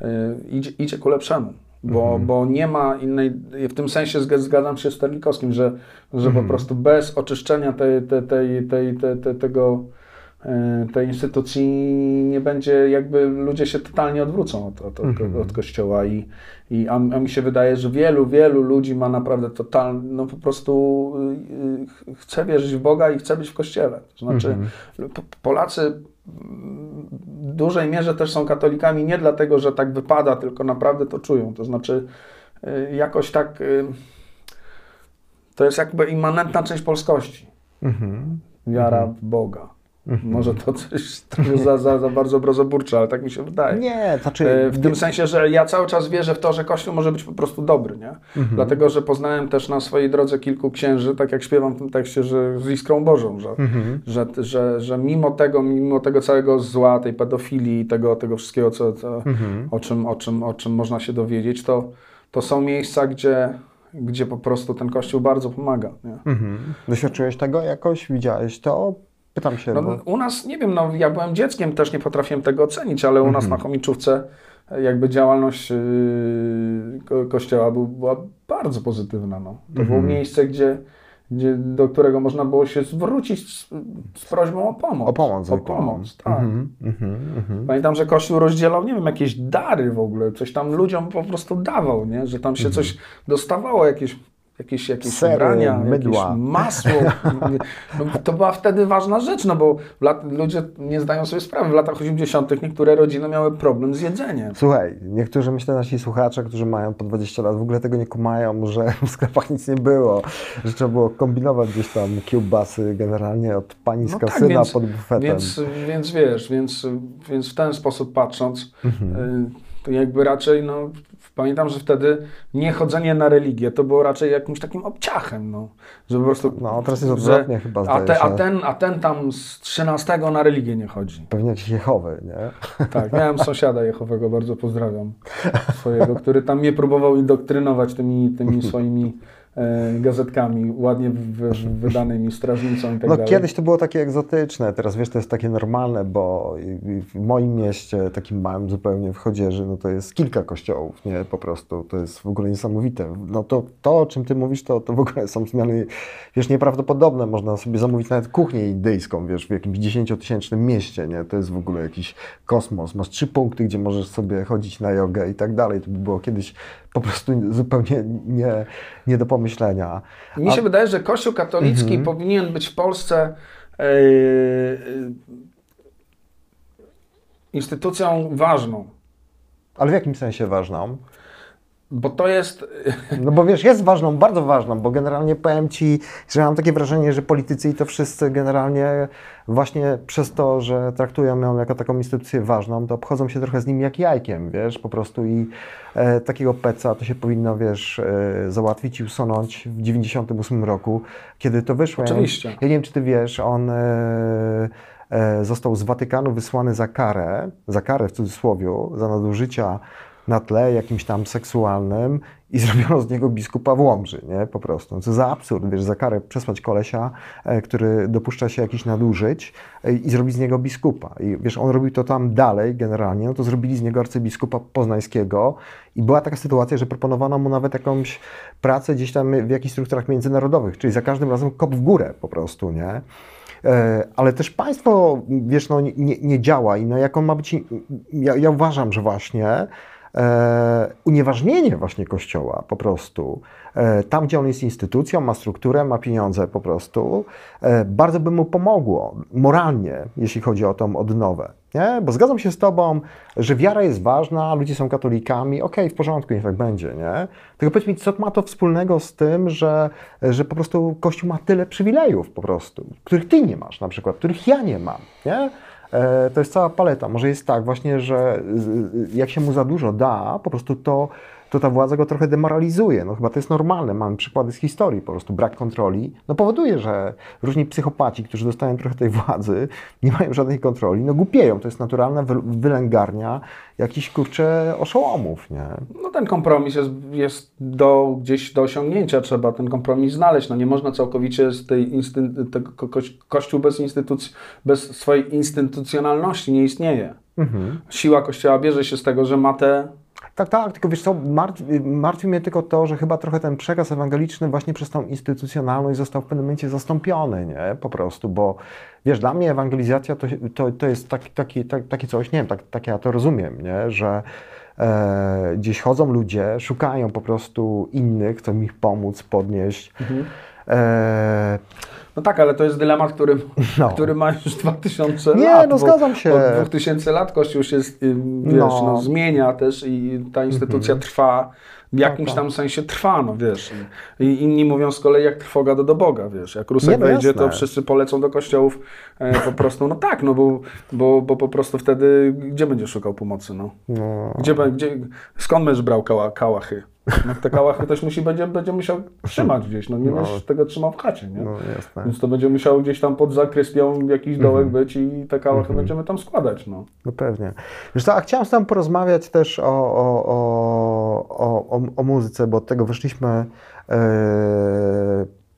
yy, idzie, idzie ku lepszemu. Bo, bo nie ma innej, w tym sensie zg- zgadzam się z Terlikowskim, że, że po prostu bez oczyszczenia tej, tej, tej, tej, tej, tej, tego, tej instytucji nie będzie, jakby ludzie się totalnie odwrócą od, od, od, od kościoła i, i a, a mi się wydaje, że wielu, wielu ludzi ma naprawdę totalnie, no po prostu y, y, chce wierzyć w Boga i chce być w kościele. To znaczy po- Polacy w dużej mierze też są katolikami nie dlatego, że tak wypada, tylko naprawdę to czują. To znaczy, y, jakoś tak. y, To jest jakby immanentna część polskości. Mhm. Wiara w Boga. Może to coś trochę za, za, za bardzo obrazoburcze, ale tak mi się wydaje. Nie, znaczy... E, W tym sensie, że ja cały czas wierzę w to, że Kościół może być po prostu dobry, nie? Dlatego, że poznałem też na swojej drodze kilku księży, tak jak śpiewam w tym tekście, że z iskrą Bożą, że, że, że, że mimo tego, mimo tego całego zła, tej pedofilii, tego, tego wszystkiego, co, co, o, czym, o, czym, o czym można się dowiedzieć, to, to są miejsca, gdzie, gdzie po prostu ten Kościół bardzo pomaga, nie? Mhm. Doświadczyłeś tego jakoś? Widziałeś to? Pytam się, No, bo... U nas, nie wiem, no, ja byłem dzieckiem, też nie potrafiłem tego ocenić, ale u nas na Chomiczówce e, jakby działalność yy, ko- kościoła był, była bardzo pozytywna. No. To było miejsce, gdzie, gdzie, do którego można było się zwrócić z, z prośbą o pomoc. O pomoc. O pomoc, tak. Mhm, mhm, mhm. Pamiętam, że Kościół rozdzielał, nie wiem, jakieś dary w ogóle, coś tam ludziom po prostu dawał, nie? że tam się coś dostawało, jakieś, jakieś, jakieś Sery, ubrania, mydła. jakieś masło. No, to była wtedy ważna rzecz, no bo lat, ludzie nie zdają sobie sprawy. W latach 80. niektóre rodziny miały problem z jedzeniem. Słuchaj, niektórzy, myślę, nasi słuchacze, którzy mają po 20 lat, w ogóle tego nie kumają, że w sklepach nic nie było, że trzeba było kombinować gdzieś tam kiełbasy generalnie od pani z No tak, kasyna więc- pod bufetem. Więc, więc wiesz, więc, więc w ten sposób patrząc, Mhm. y, to jakby raczej, no, pamiętam, że wtedy niechodzenie na religię to było raczej jakimś takim obciachem, no, że po prostu... No, teraz jest że- odwrotnie chyba, a, te, a, ten, a ten tam z 13 na religię nie chodzi. Pewnie jakiś Jehowy, nie? Tak, miałem sąsiada Jehowego, bardzo pozdrawiam swojego, który tam mnie próbował indoktrynować tymi, tymi swoimi gazetkami ładnie wy, wydanymi, strażnicą i tak No dalej. kiedyś to było takie egzotyczne, teraz wiesz, to jest takie normalne, bo w moim mieście, takim małym zupełnie w Chodzieży, no to jest kilka kościołów, nie, po prostu, to jest w ogóle niesamowite. No to, to o czym ty mówisz, to, to w ogóle są zmiany, wiesz, nieprawdopodobne, można sobie zamówić nawet kuchnię indyjską, wiesz, w jakimś dziesięciotysięcznym mieście, nie, to jest w ogóle jakiś kosmos, masz trzy punkty, gdzie możesz sobie chodzić na jogę i tak dalej, to by było kiedyś po prostu zupełnie nie, nie do pomyślenia. Mi się wydaje, że Kościół katolicki Mhm. powinien być w Polsce e, instytucją ważną, Ale w jakim sensie ważną? Bo to jest No bo wiesz, jest ważną, bardzo ważną, bo generalnie powiem Ci, że mam takie wrażenie, że politycy i to wszyscy generalnie właśnie przez to, że traktują ją jako taką instytucję ważną, to obchodzą się trochę z nim jak jajkiem, wiesz, po prostu i e, takiego peca to się powinno, wiesz, e, załatwić i usunąć w 98 roku, kiedy to wyszło. Oczywiście. Ja nie wiem, czy Ty wiesz, on e, e, został z Watykanu wysłany za karę, za karę w cudzysłowie, za nadużycia na tle jakimś tam seksualnym i zrobiono z niego biskupa w Łomży, nie? Po prostu. Co za absurd, wiesz, za karę przesłać kolesia, e, który dopuszcza się jakichś nadużyć e, i zrobić z niego biskupa. I wiesz, on robił to tam dalej generalnie, no to zrobili z niego arcybiskupa poznańskiego i była taka sytuacja, że proponowano mu nawet jakąś pracę gdzieś tam w jakichś strukturach międzynarodowych, czyli za każdym razem kop w górę po prostu, nie? E, Ale też państwo, wiesz, no, nie, nie działa i no, jak on ma być, ja, ja uważam, że właśnie e, unieważnienie właśnie Kościoła po prostu, e, tam gdzie on jest instytucją, ma strukturę, ma pieniądze po prostu, e, bardzo by mu pomogło moralnie, jeśli chodzi o tą odnowę. Nie? Bo zgadzam się z Tobą, że wiara jest ważna, ludzie są katolikami, okej, w porządku, niech tak będzie, nie? Tylko powiedz mi, co ma to wspólnego z tym, że, że po prostu Kościół ma tyle przywilejów po prostu, których Ty nie masz na przykład, których ja nie mam, nie? E, To jest cała paleta. Może jest tak właśnie, że jak się mu za dużo da, po prostu to, to ta władza go trochę demoralizuje. No chyba to jest normalne. Mamy przykłady z historii. Po prostu brak kontroli no powoduje, że różni psychopaci, którzy dostają trochę tej władzy, nie mają żadnej kontroli, no głupieją. To jest naturalna wy- wylęgarnia jakichś, kurczę, oszołomów, nie? No ten kompromis jest, jest do, gdzieś do osiągnięcia, trzeba ten kompromis znaleźć. No nie można całkowicie z tej instyn- tego ko- koś- kościół bez instytucji, bez swojej instytucjonalności nie istnieje. Mhm. Siła kościoła bierze się z tego, że ma te Tak, tak, tylko wiesz co, martwi, martwi mnie tylko to, że chyba trochę ten przekaz ewangeliczny właśnie przez tą instytucjonalność został w pewnym momencie zastąpiony, nie? Po prostu, bo wiesz, dla mnie ewangelizacja to, to, to jest taki, taki, tak, takie coś, nie wiem, tak, tak ja to rozumiem, nie? Że e, gdzieś chodzą ludzie, szukają po prostu innych, chcą ich pomóc, podnieść. E, No tak, ale to jest dylemat, który, No. który ma już 2000 Nie, lat. no bo zgadzam się. Od 2000 lat Kościół się ym, wiesz, No. no. zmienia też i ta instytucja trwa, w jakimś tak. tam sensie trwa, no wiesz. I, inni mówią z kolei jak trwoga do, do Boga, wiesz. Jak Rusek Nie, no wejdzie, to wszyscy polecą do kościołów e, po prostu, no tak, no bo, bo, bo po prostu wtedy gdzie będzie szukał pomocy, no? no, Gdzie, gdzie, skąd będziesz brał kała, kałachy? No, te kałachy też musi, będzie, będzie musiał trzymać gdzieś, no nie No. tego trzymał w chacie, nie? no jasne. Więc to będzie musiało gdzieś tam pod zakrystią jakiś dołek być i te kałachy będziemy tam składać. No. No pewnie. Wiesz co, a chciałem z Tobą porozmawiać też o, o, o, o, o, muzyce, bo od tego wyszliśmy. E,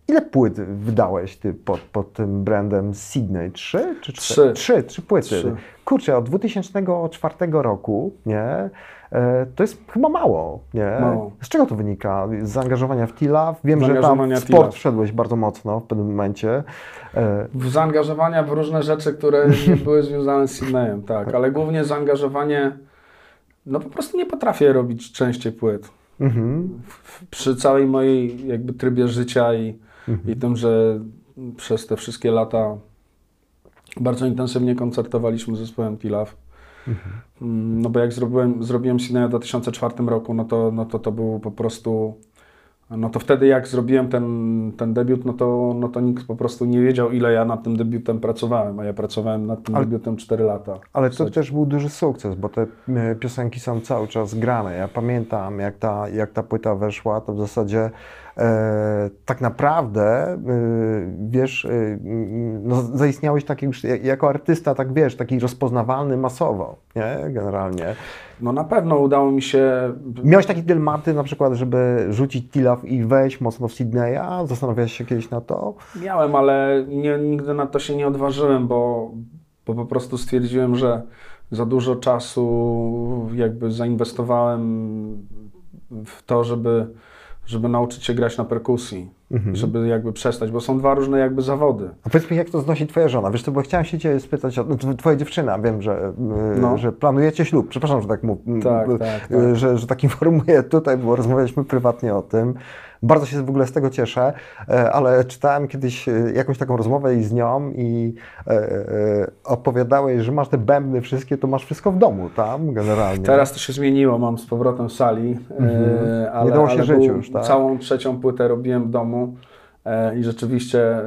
ile płyt wydałeś Ty pod, pod tym brandem Sydney? Trzy czy cztery? Trzy. Trzy, trzy płyty. Trzy. Kurczę, od 2004 roku, nie? E, To jest chyba mało, nie? Mało. Z czego to wynika? Z zaangażowania w T-Love? Wiem, że tam w sport wszedłeś bardzo mocno w pewnym momencie. E, W zaangażowania w różne rzeczy, które nie były związane z Sydneyem, tak, ale głównie zaangażowanie, no po prostu nie potrafię robić częściej płyt. mhm. Przy całej mojej jakby trybie życia i, i tym, że przez te wszystkie lata bardzo intensywnie koncertowaliśmy z zespołem T-Love. No bo jak zrobiłem, zrobiłem Sydneya w 2004 roku, no to, no to to był po prostu... No to wtedy jak zrobiłem ten, ten debiut, no to, no to nikt po prostu nie wiedział, ile ja nad tym debiutem pracowałem, a ja pracowałem nad tym Ale- debiutem 4 lata. Ale to też był duży sukces, bo te e, piosenki są cały czas grane. Ja pamiętam, jak ta, jak ta płyta weszła, to w zasadzie tak naprawdę, e, wiesz, e, mm, no, zaistniałeś taki już jak- jako artysta, tak wiesz, taki rozpoznawalny masowo, nie? Generalnie. No na pewno udało mi się... Miałeś takie dylematy na przykład, żeby rzucić Tila Wrocław i wejść mocno w Sydneya? Zastanawiałeś się kiedyś na to? Miałem, ale nie, nigdy na to się nie odważyłem, bo, bo po prostu stwierdziłem, że za dużo czasu jakby zainwestowałem w to, żeby, żeby nauczyć się grać na perkusji, Mhm. żeby jakby przestać, bo są dwa różne jakby zawody. A powiedz mi, jak to znosi twoja żona? Wiesz co, bo chciałem się cię spytać, o, no, tw- twoja dziewczyna, wiem, że, yy, No. że planujecie ślub. Przepraszam, że tak mówię. Tak, tak, tak. Że, że tak informuję tutaj, bo rozmawialiśmy prywatnie o tym. Bardzo się w ogóle z tego cieszę, e, ale czytałem kiedyś e, jakąś taką rozmowę i z nią i e, opowiadałeś, że masz te bębny wszystkie, to masz wszystko w domu tam generalnie. Teraz to się zmieniło, mam z powrotem sali, e, ale, Mhm. dało się ale już, tak? całą trzecią płytę robiłem w domu i rzeczywiście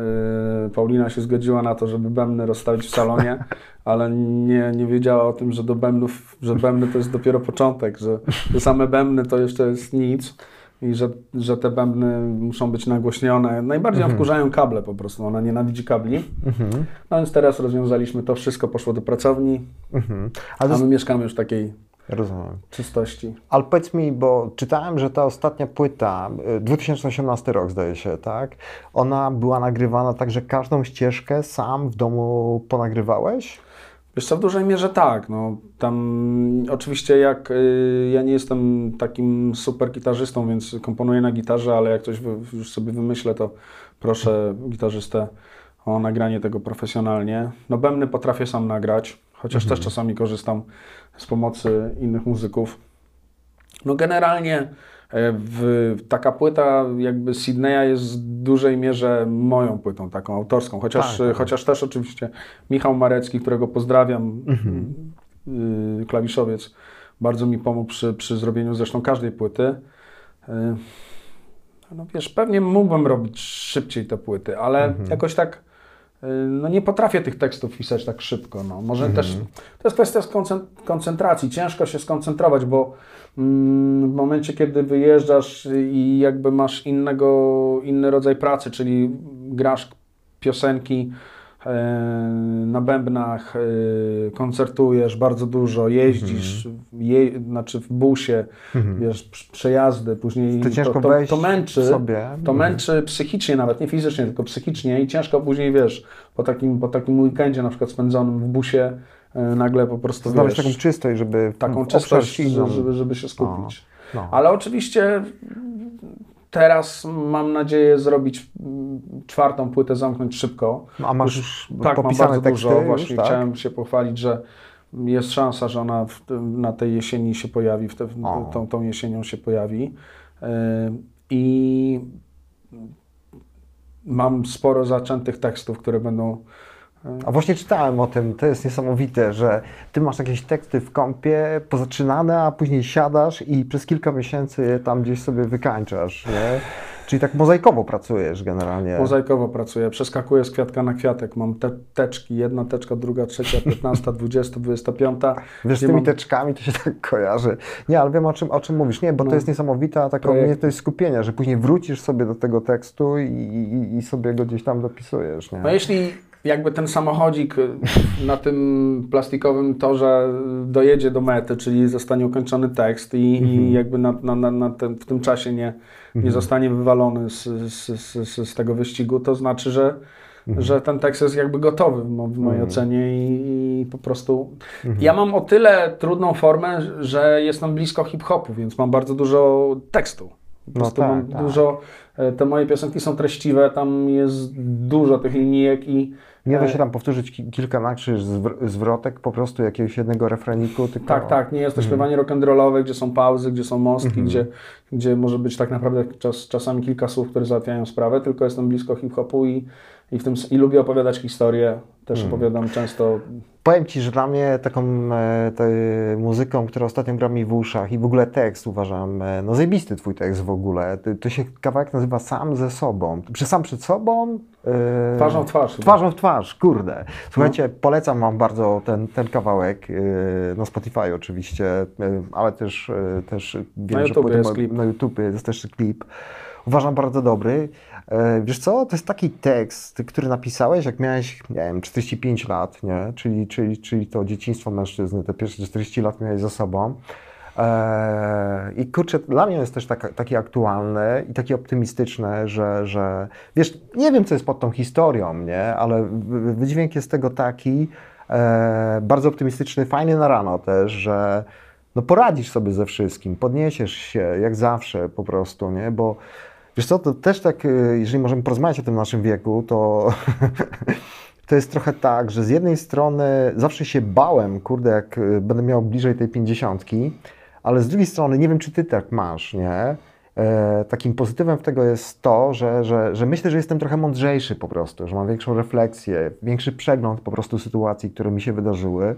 Paulina się zgodziła na to, żeby bębny rozstawić w salonie, ale nie, nie wiedziała o tym, że do bębnów, że bębny to jest dopiero początek, że, że same bębny to jeszcze jest nic i że, że te bębny muszą być nagłośnione. Najbardziej ją wkurzają kable po prostu, ona nienawidzi kabli. Mhm. No więc teraz rozwiązaliśmy to, wszystko poszło do pracowni, Mhm. a my mieszkamy już w takiej rozumiem. czystości. Ale powiedz mi, bo czytałem, że ta ostatnia płyta, y, 2018 rok zdaje się, tak? Ona była nagrywana tak, że każdą ścieżkę sam w domu ponagrywałeś? Wiesz co, w dużej mierze tak. No, tam oczywiście jak y, ja nie jestem takim super gitarzystą, więc komponuję na gitarze, ale jak coś wy, już sobie wymyślę, to proszę gitarzystę o nagranie tego profesjonalnie. No bębny potrafię sam nagrać, chociaż też czasami korzystam z pomocy innych muzyków. No generalnie w, taka płyta jakby Sydneya jest w dużej mierze moją płytą, taką autorską, chociaż, Tak, tak. chociaż też oczywiście Michał Marecki, którego pozdrawiam, y, klawiszowiec, bardzo mi pomógł przy, przy zrobieniu zresztą każdej płyty. Y, no wiesz, pewnie mógłbym robić szybciej te płyty, ale jakoś tak no nie potrafię tych tekstów pisać tak szybko. No. Może też to jest kwestia koncentracji. Ciężko się skoncentrować, bo mm, w momencie, kiedy wyjeżdżasz i jakby masz innego, inny rodzaj pracy, czyli grasz piosenki na bębnach, e, koncertujesz bardzo dużo, jeździsz, je, znaczy w busie, wiesz, prz- przejazdy, później To ciężko to, to, to męczy, sobie. to Mhm. męczy psychicznie nawet, nie fizycznie, tylko psychicznie i ciężko później, wiesz, po takim, po takim weekendzie na przykład spędzonym w busie, e, nagle po prostu, Znaleźć wiesz, taką czystość, żeby taką czystość, żeby, żeby się skupić. No. Ale oczywiście teraz mam nadzieję zrobić mm, czwartą płynę, zamknąć szybko. A masz już Tak, mam bardzo teksty dużo. Właśnie tak? chciałem się pochwalić, że jest szansa, że ona w, na tej jesieni się pojawi, w te, w, tą, tą jesienią się pojawi. Yy, I mam sporo zaczętych tekstów, które będą A właśnie czytałem o tym, to jest niesamowite, że ty masz jakieś teksty w kąpie pozaczynane, a później siadasz i przez kilka miesięcy je tam gdzieś sobie wykańczasz, nie? Czyli tak mozaikowo pracujesz generalnie. Mozaikowo pracuję, przeskakuję z kwiatka na kwiatek. Mam te teczki, jedna teczka, druga, trzecia, piętnasta, dwudziesta, dwudziesta piąta. Wiesz, z tymi mam- teczkami to się tak kojarzy. Nie, ale wiem o czym, o czym mówisz. Nie, bo to No. jest niesamowita taka Projekt. umiejętność skupienia, że później wrócisz sobie do tego tekstu i, i, i sobie go gdzieś tam dopisujesz, nie? No jeśli jakby ten samochodzik y, na tym plastikowym torze dojedzie do mety, czyli zostanie ukończony tekst i, Mhm. i jakby na, na, na, ten, w tym czasie nie, nie zostanie wywalony z, z, z, z, tego wyścigu, to znaczy, że, Mhm. że ten tekst jest jakby gotowy w, mo, w mojej ocenie i, i po prostu Mhm. ja mam o tyle trudną formę, że jestem blisko hip-hopu, więc mam bardzo dużo tekstu. Po No prostu tak, mam tak. dużo, e, te moje piosenki są treściwe, tam jest dużo tych linijek i Nie da e, się tam powtórzyć ki- kilka nakrzyż zwr- zwrotek po prostu jakiegoś jednego refreniku, tylko... Tak, tak, nie jest to śpiewanie rock'n'rollowe, gdzie są pauzy, gdzie są mostki, gdzie, gdzie może być tak naprawdę czas, czasami kilka słów, które załatwiają sprawę, tylko jestem blisko hip-hopu i, i, w tym, i lubię opowiadać historię. Też opowiadam często. Powiem Ci, że dla mnie taką e, muzyką, która ostatnio gra mi w uszach i w ogóle tekst uważam, e, no zajebisty Twój tekst w ogóle. To, się kawałek nazywa Sam ze sobą. Sam przed sobą? E, Twarzą w twarz. chyba. Twarzą w twarz, kurde. Słuchajcie, polecam Wam bardzo ten, ten kawałek, e, na Spotify oczywiście, e, ale też, e, też wiem, że YouTubie płyty jest klip. na YouTube jest też klip. Uważam bardzo dobry. E, Wiesz co, to jest taki tekst, który napisałeś, jak miałeś, nie wiem, 45 lat, nie? Czyli, czyli, czyli to dzieciństwo mężczyzny, te pierwsze 40 lat miałeś za sobą. E, I kurczę, dla mnie jest też tak, takie aktualne i takie optymistyczne, że, że wiesz, nie wiem, co jest pod tą historią, nie? ale wydźwięk jest tego taki, e, bardzo optymistyczny, fajny na rano też, że no poradzisz sobie ze wszystkim, podniesiesz się jak zawsze po prostu, nie? Bo wiesz co, to też tak, e, jeżeli możemy porozmawiać o tym naszym wieku, to to jest trochę tak, że z jednej strony zawsze się bałem, kurde, jak będę miał bliżej tej pięćdziesiątki, ale z drugiej strony, nie wiem, czy ty tak masz, nie? E, takim pozytywem w tego jest to, że, że, że myślę, że jestem trochę mądrzejszy po prostu, że mam większą refleksję, większy przegląd po prostu sytuacji, które mi się wydarzyły.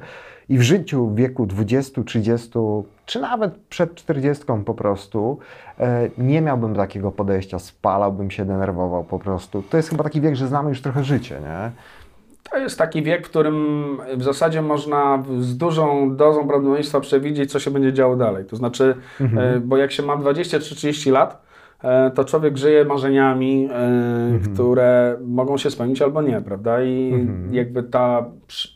I w życiu w wieku 20, 30, czy nawet przed 40 po prostu e, nie miałbym takiego podejścia, spalałbym się, denerwował po prostu. To jest chyba taki wiek, że znamy już trochę życie, nie? To jest taki wiek, w którym w zasadzie można z dużą dozą prawdopodobieństwa przewidzieć, co się będzie działo dalej. To znaczy, mhm. E, bo jak się ma 20 czy 30 lat, e, to człowiek żyje marzeniami, e, mhm. które mogą się spełnić albo nie, prawda? I mhm. jakby ta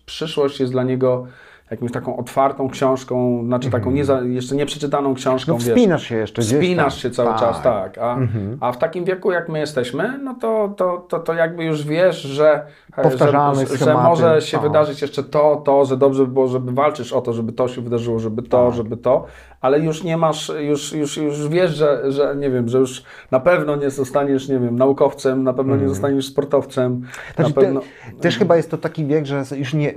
przyszłość jest dla niego jakąś taką otwartą książką, znaczy taką nie za, jeszcze nieprzeczytaną książką. No wspinasz wiesz, się jeszcze Wspinasz się cały tak. czas, tak. A, mhm. a w takim wieku, jak my jesteśmy, no to, to, to, to jakby już wiesz, że, że, że może się wydarzyć jeszcze to, to, że dobrze by było, żeby walczysz o to, żeby to się wydarzyło, żeby to, tak. żeby to, ale już nie masz, już, już, już wiesz, że, że nie wiem, że już na pewno nie zostaniesz, nie wiem, naukowcem, na pewno mhm. nie zostaniesz sportowcem. Znaczy, pewno... te, też chyba jest to taki wiek, że już nie,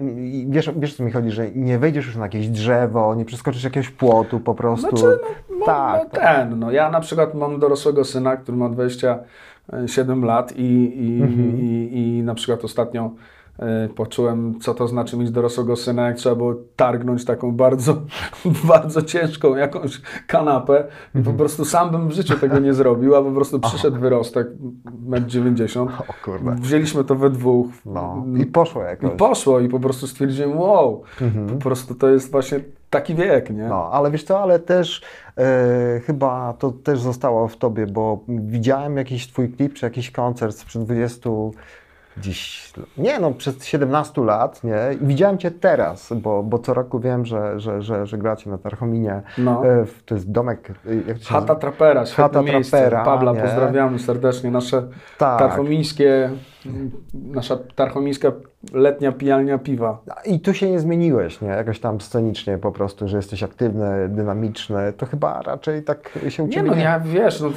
wiesz, wiesz co mi chodzi, że nie wejdziesz już na jakieś drzewo, nie przeskoczysz jakiegoś płotu po prostu. Znaczy, no, tak. No, ten, no ja na przykład mam dorosłego syna, który ma 27 lat i, i, mhm. i, i na przykład ostatnio poczułem, co to znaczy mieć dorosłego syna, jak trzeba było targnąć taką bardzo, bardzo ciężką jakąś kanapę. I po mhm. prostu sam bym w życiu tego nie zrobił, a po prostu przyszedł Aha. wyrostek, 1,90 m. O kurde. Wzięliśmy to we dwóch. No. I poszło jakoś. I poszło i po prostu stwierdziłem, wow, mhm. po prostu to jest właśnie taki wiek, nie? No, ale wiesz co, ale też e, chyba to też zostało w tobie, bo widziałem jakiś twój klip, czy jakiś koncert sprzed 20 dziś, nie no, przez 17 lat, nie? I widziałem Cię teraz, bo, bo co roku wiem, że, że, że, że gracie na Tarchominie. No. E, to jest domek, e, jak to się Chata Trapera, Chata Trapera. Pabla nie? pozdrawiamy serdecznie, nasze tak. tarchomińskie, nasza tarchomińska letnia pijalnia piwa. I tu się nie zmieniłeś, nie? Jakoś tam scenicznie po prostu, że jesteś aktywny, dynamiczny, to chyba raczej tak się u Nie no, ja wiesz, no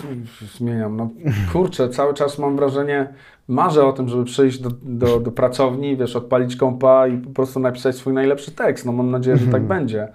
zmieniam, no kurczę, cały czas mam wrażenie, marzę o tym, żeby przyjść do, do, do, pracowni, wiesz, odpalić kompa i po prostu napisać swój najlepszy tekst. No mam nadzieję, że tak mhm. będzie.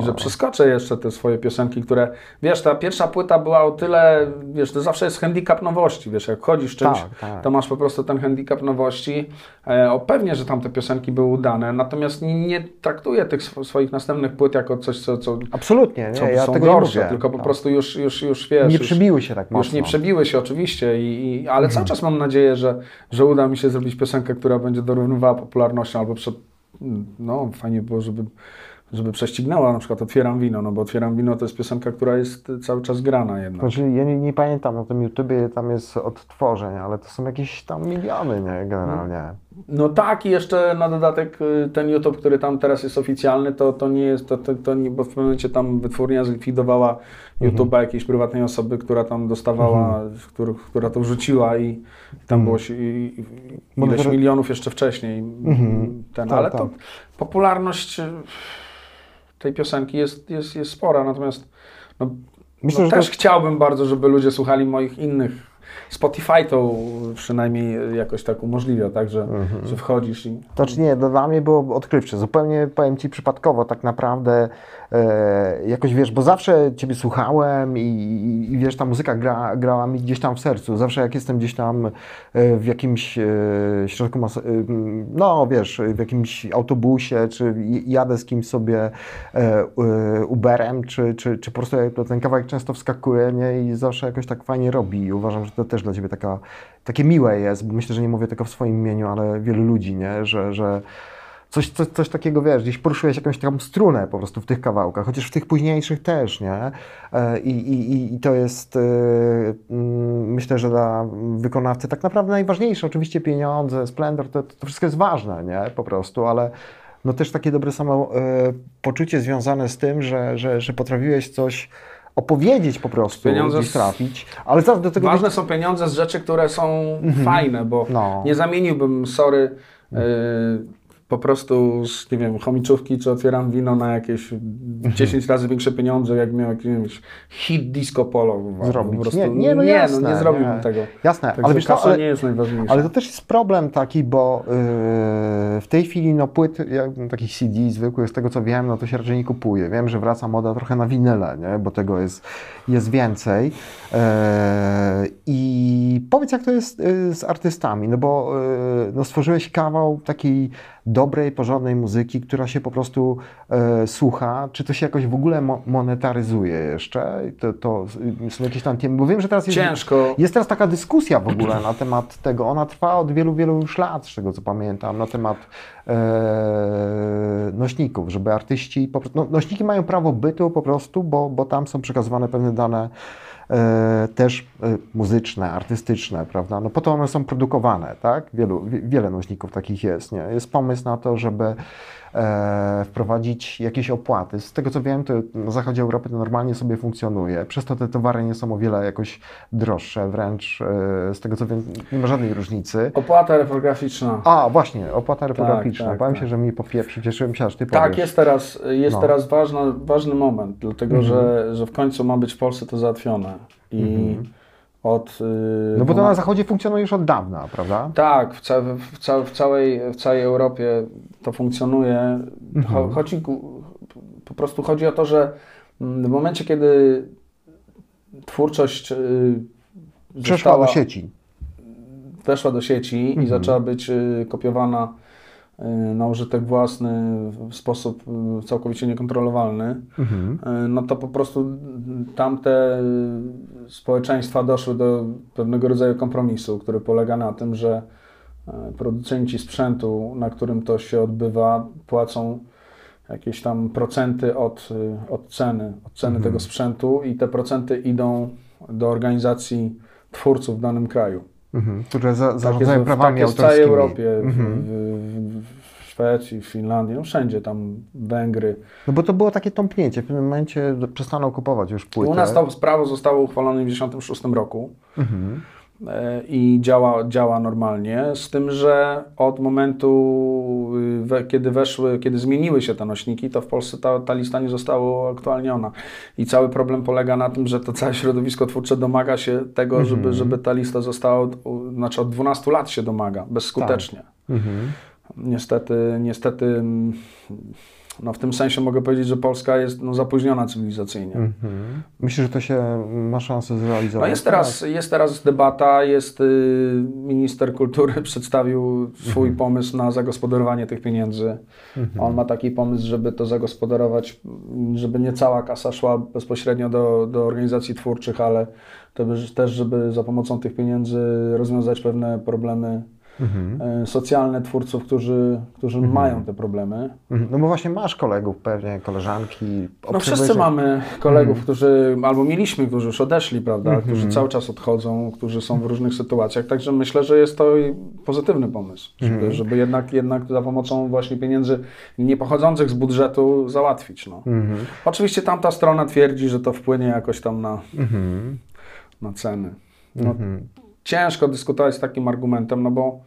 I że przeskoczę jeszcze te swoje piosenki, które, wiesz, ta pierwsza płyta była o tyle, wiesz, to zawsze jest handicap nowości, wiesz, jak chodzisz czymś, tak, tak. to masz po prostu ten handicap nowości. E, o, pewnie, że tam te piosenki były udane, natomiast nie, nie traktuję tych swoich następnych płyt jako coś, co, co Absolutnie, nie, co ja są tego gorsze, tylko po tak. prostu już, już, już, wiesz... Nie przebiły się tak mocno. Już nie przebiły się oczywiście, i, i ale mhm. cały czas mam nadzieję, że że, że uda mi się zrobić piosenkę, która będzie dorównywała popularnością albo przed, no fajnie było, żeby żeby prześcignęła, na przykład Otwieram Wino, no bo Otwieram Wino to jest piosenka, która jest cały czas grana jednak. Znaczy, ja nie, nie pamiętam, na tym YouTubie tam jest odtworzeń, ale to są jakieś tam miliony, nie, generalnie. No tak i jeszcze na dodatek y, ten YouTube, który tam teraz jest oficjalny, to, to nie jest, to, to, to nie, bo w pewnym momencie tam wytwórnia zlikwidowała YouTube'a mhm. jakiejś prywatnej osoby, która tam dostawała, mhm. który, która to wrzuciła i tam mhm. było się, i, ileś milionów jeszcze wcześniej. Mhm. Ten, tak, ale tak. to popularność tej piosenki jest, jest, jest spora, natomiast no, Myślę, no, też to... chciałbym bardzo, żeby ludzie słuchali moich innych Spotify to przynajmniej jakoś tak umożliwia, tak, że, mhm. że wchodzisz i... To czy nie, dla mnie było odkrywcze, zupełnie powiem Ci przypadkowo tak naprawdę e, jakoś wiesz, bo zawsze Ciebie słuchałem i, i, i wiesz, ta muzyka gra, grała mi gdzieś tam w sercu, zawsze jak jestem gdzieś tam e, w jakimś e, środku, mas- e, no wiesz, w jakimś autobusie, czy jadę z kimś sobie Uberem, czy, czy, czy po prostu ten kawałek często wskakuje nie? i zawsze jakoś tak fajnie robi i uważam, że to też dla Ciebie taka, takie miłe jest, myślę, że nie mówię tylko w swoim imieniu, ale wielu ludzi, nie? Że, że coś, coś, coś takiego, wiesz, gdzieś poruszyłeś jakąś taką strunę po prostu w tych kawałkach, chociaż w tych późniejszych też, nie? E, I, i, i to jest, e, myślę, że dla wykonawcy tak naprawdę najważniejsze, oczywiście pieniądze, splendor, to, to wszystko jest ważne, nie? Po prostu, ale no też takie dobre samo e, poczucie związane z tym, że, że, że potrafiłeś coś opowiedzieć po prostu, Pieniądze gdzieś trafić, ale zaraz do tego... Ważne są pieniądze z rzeczy, które są fajne, bo No. nie zamieniłbym, sorry, y, po prostu z, nie wiem, chomiczówki, czy otwieram wino na jakieś 10 razy większe pieniądze, jak miał jakiś hit disco polo. Zrobić. Nie, nie, no nie, jasne, no nie zrobiłbym nie. tego. Jasne, ale wiesz kasa ale- nie jest najważniejsza. Ale to też jest problem taki, bo yy, w tej chwili no płyt, jak, takich CD zwykłych, z tego co wiem, no to się raczej nie kupuje. Wiem, że wraca moda trochę na winyle, nie? bo tego jest, jest więcej. Yy, I powiedz, jak to jest yy, z artystami, no bo yy, no stworzyłeś kawał takiej dobrej, porządnej muzyki, która się po prostu słucha. Czy to się jakoś w ogóle mo- monetaryzuje jeszcze? To, to są jakieś tam temy, bo wiem, że teraz jest... Ciężko. Jest teraz taka dyskusja w ogóle na temat tego. Ona trwa od wielu, wielu już lat, z tego co pamiętam, na temat e, nośników, żeby artyści. Po, prostu- no, nośniki mają prawo bytu po prostu, bo, bo tam są przekazywane pewne dane e, też e, muzyczne, artystyczne, prawda? No po to one są produkowane, tak? Wielu, wie, wiele nośników takich jest, nie? Jest pomysł na to, żeby e, wprowadzić jakieś opłaty. Z tego co wiem, to na zachodzie Europy to normalnie sobie funkcjonuje. Przez to te towary nie są o wiele jakoś droższe, wręcz e, z tego co wiem, nie ma żadnej różnicy. Opłata reprograficzna. A, właśnie, opłata reprograficzna. tak, Bałem tak. się, że mi popieprzy. Cieszyłem się, aż ty Tak, powiesz. jest teraz, jest No. teraz ważna, ważny moment, dlatego Mhm. że, że w końcu ma być w Polsce to załatwione. I od. y, No bo to na zachodzie funkcjonuje już od dawna, prawda? Tak, w, ca w, ca w, całej, w całej Europie to funkcjonuje. Mhm. Cho chodzi, po prostu chodzi o to, że mm, w momencie, kiedy twórczość y, Przeszła została, do sieci. weszła do sieci i Mhm. zaczęła być y, kopiowana na użytek własny w sposób y, całkowicie niekontrolowalny, Mhm. y, no to po prostu y, tamte y, społeczeństwa doszły do pewnego rodzaju kompromisu, który polega na tym, że y, producenci sprzętu, na którym to się odbywa, płacą jakieś tam procenty od, y, od ceny, od ceny Mhm. tego sprzętu i te procenty idą do organizacji twórców w danym kraju. Mhm. Które za, Tak zarządzają jest, w- prawami tak jest w całej Europie, w, Mhm. w, w Szwecji, w Finlandii, no wszędzie tam Węgry. No bo to było takie tąpnięcie. W pewnym momencie przestaną kupować już płyty. u nas to prawo zostało uchwalone w 1996 roku Mhm. E, i działa, działa normalnie, z tym, że od momentu, y, kiedy weszły, kiedy zmieniły się te nośniki, to w Polsce ta, ta lista nie została aktualniona. I cały problem polega na tym, że to całe środowisko twórcze domaga się tego, Mhm. żeby, żeby ta lista została, znaczy od 12 lat się domaga, bezskutecznie. Mhm. Niestety, niestety, mm, no w tym sensie mogę powiedzieć, że Polska jest no, zapóźniona cywilizacyjnie. Mhm. Myślę, że to się ma szansę zrealizować. No jest teraz, jest teraz debata, jest y, minister kultury przedstawił swój pomysł na zagospodarowanie tych pieniędzy. On ma taki pomysł, żeby to zagospodarować, żeby nie cała kasa szła bezpośrednio do, do organizacji twórczych, ale to by- też, żeby za pomocą tych pieniędzy rozwiązać pewne problemy Mhm. y, socjalne twórców, którzy, którzy mają te problemy. Mhm. No bo właśnie masz kolegów pewnie, koleżanki. No wszyscy mamy kolegów, którzy, albo mieliśmy, którzy już odeszli, prawda, Mhm. którzy cały czas odchodzą, którzy są w różnych sytuacjach, także myślę, że jest to pozytywny pomysł, żeby, Mhm. żeby jednak, jednak za pomocą właśnie pieniędzy nie pochodzących z budżetu załatwić. No. Mhm. Oczywiście tamta strona twierdzi, że to wpłynie jakoś tam na, Mhm. na ceny. No, Mhm. Ciężko dyskutować z takim argumentem, no bo,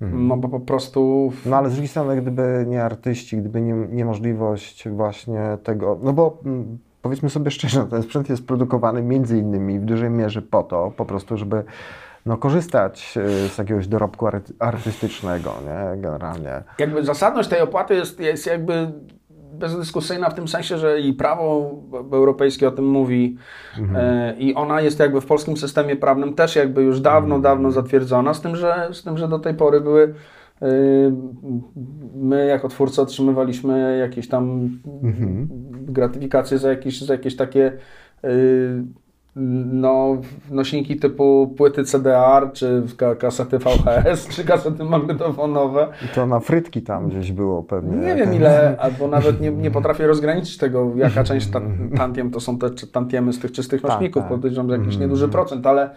no bo po prostu No ale z drugiej strony, gdyby nie artyści, gdyby nie, niemożliwość właśnie tego, no bo mm, powiedzmy sobie szczerze, ten sprzęt jest produkowany między innymi w dużej mierze po to, po prostu, żeby no, korzystać y, z jakiegoś dorobku arty- artystycznego, nie, generalnie. jakby zasadność tej opłaty jest, jest jakby bezdyskusyjna w tym sensie, że i prawo europejskie o tym mówi e, i ona jest jakby w polskim systemie prawnym też jakby już dawno, dawno zatwierdzona, z tym, że, z tym, że do tej pory były e, my jako twórcy otrzymywaliśmy jakieś tam gratyfikacje za jakieś, za jakieś takie e, no, nośniki typu płyty CDR, czy ka- kasety VHS, czy kasety magnetofonowe. I to na frytki tam gdzieś było pewnie. Nie wiem ile, albo nawet nie, nie potrafię rozgraniczyć tego, jaka część ta, tantiem to są te tantiemy z tych czystych Tak, nośników. tak. Podejrzewam, że jakiś nieduży procent, ale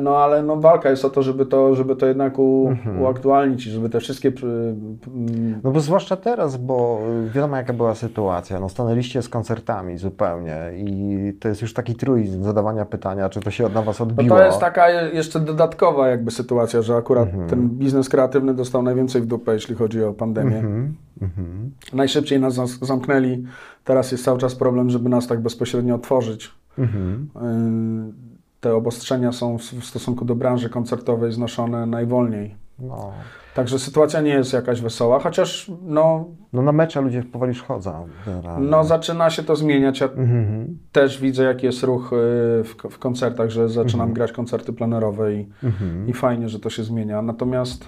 No ale no, walka jest o to, żeby to, żeby to jednak u, Mhm. uaktualnić i żeby te wszystkie. mm, No bo zwłaszcza teraz, bo wiadomo jaka była sytuacja. No stanęliście z koncertami zupełnie i to jest już taki truizm zadawania pytania, czy to się od na was No odbiło. to jest taka je- jeszcze dodatkowa jakby sytuacja, że akurat Mhm. ten biznes kreatywny dostał najwięcej w dupę, jeśli chodzi o pandemię. Mhm, mhm. Najszybciej nas zamknęli. Teraz jest cały czas problem, żeby nas tak bezpośrednio otworzyć. Mhm. Yy, Te obostrzenia są w w stosunku do branży koncertowej znoszone najwolniej. No. Także sytuacja nie jest jakaś wesoła, chociaż no, no na mecze ludzie powoli chodzą. generalnie. no zaczyna się to zmieniać. Ja Mhm, też widzę, jaki jest ruch yy, w, w koncertach, że zaczynam grać koncerty plenerowe i, mhm. i fajnie, że to się zmienia. Natomiast,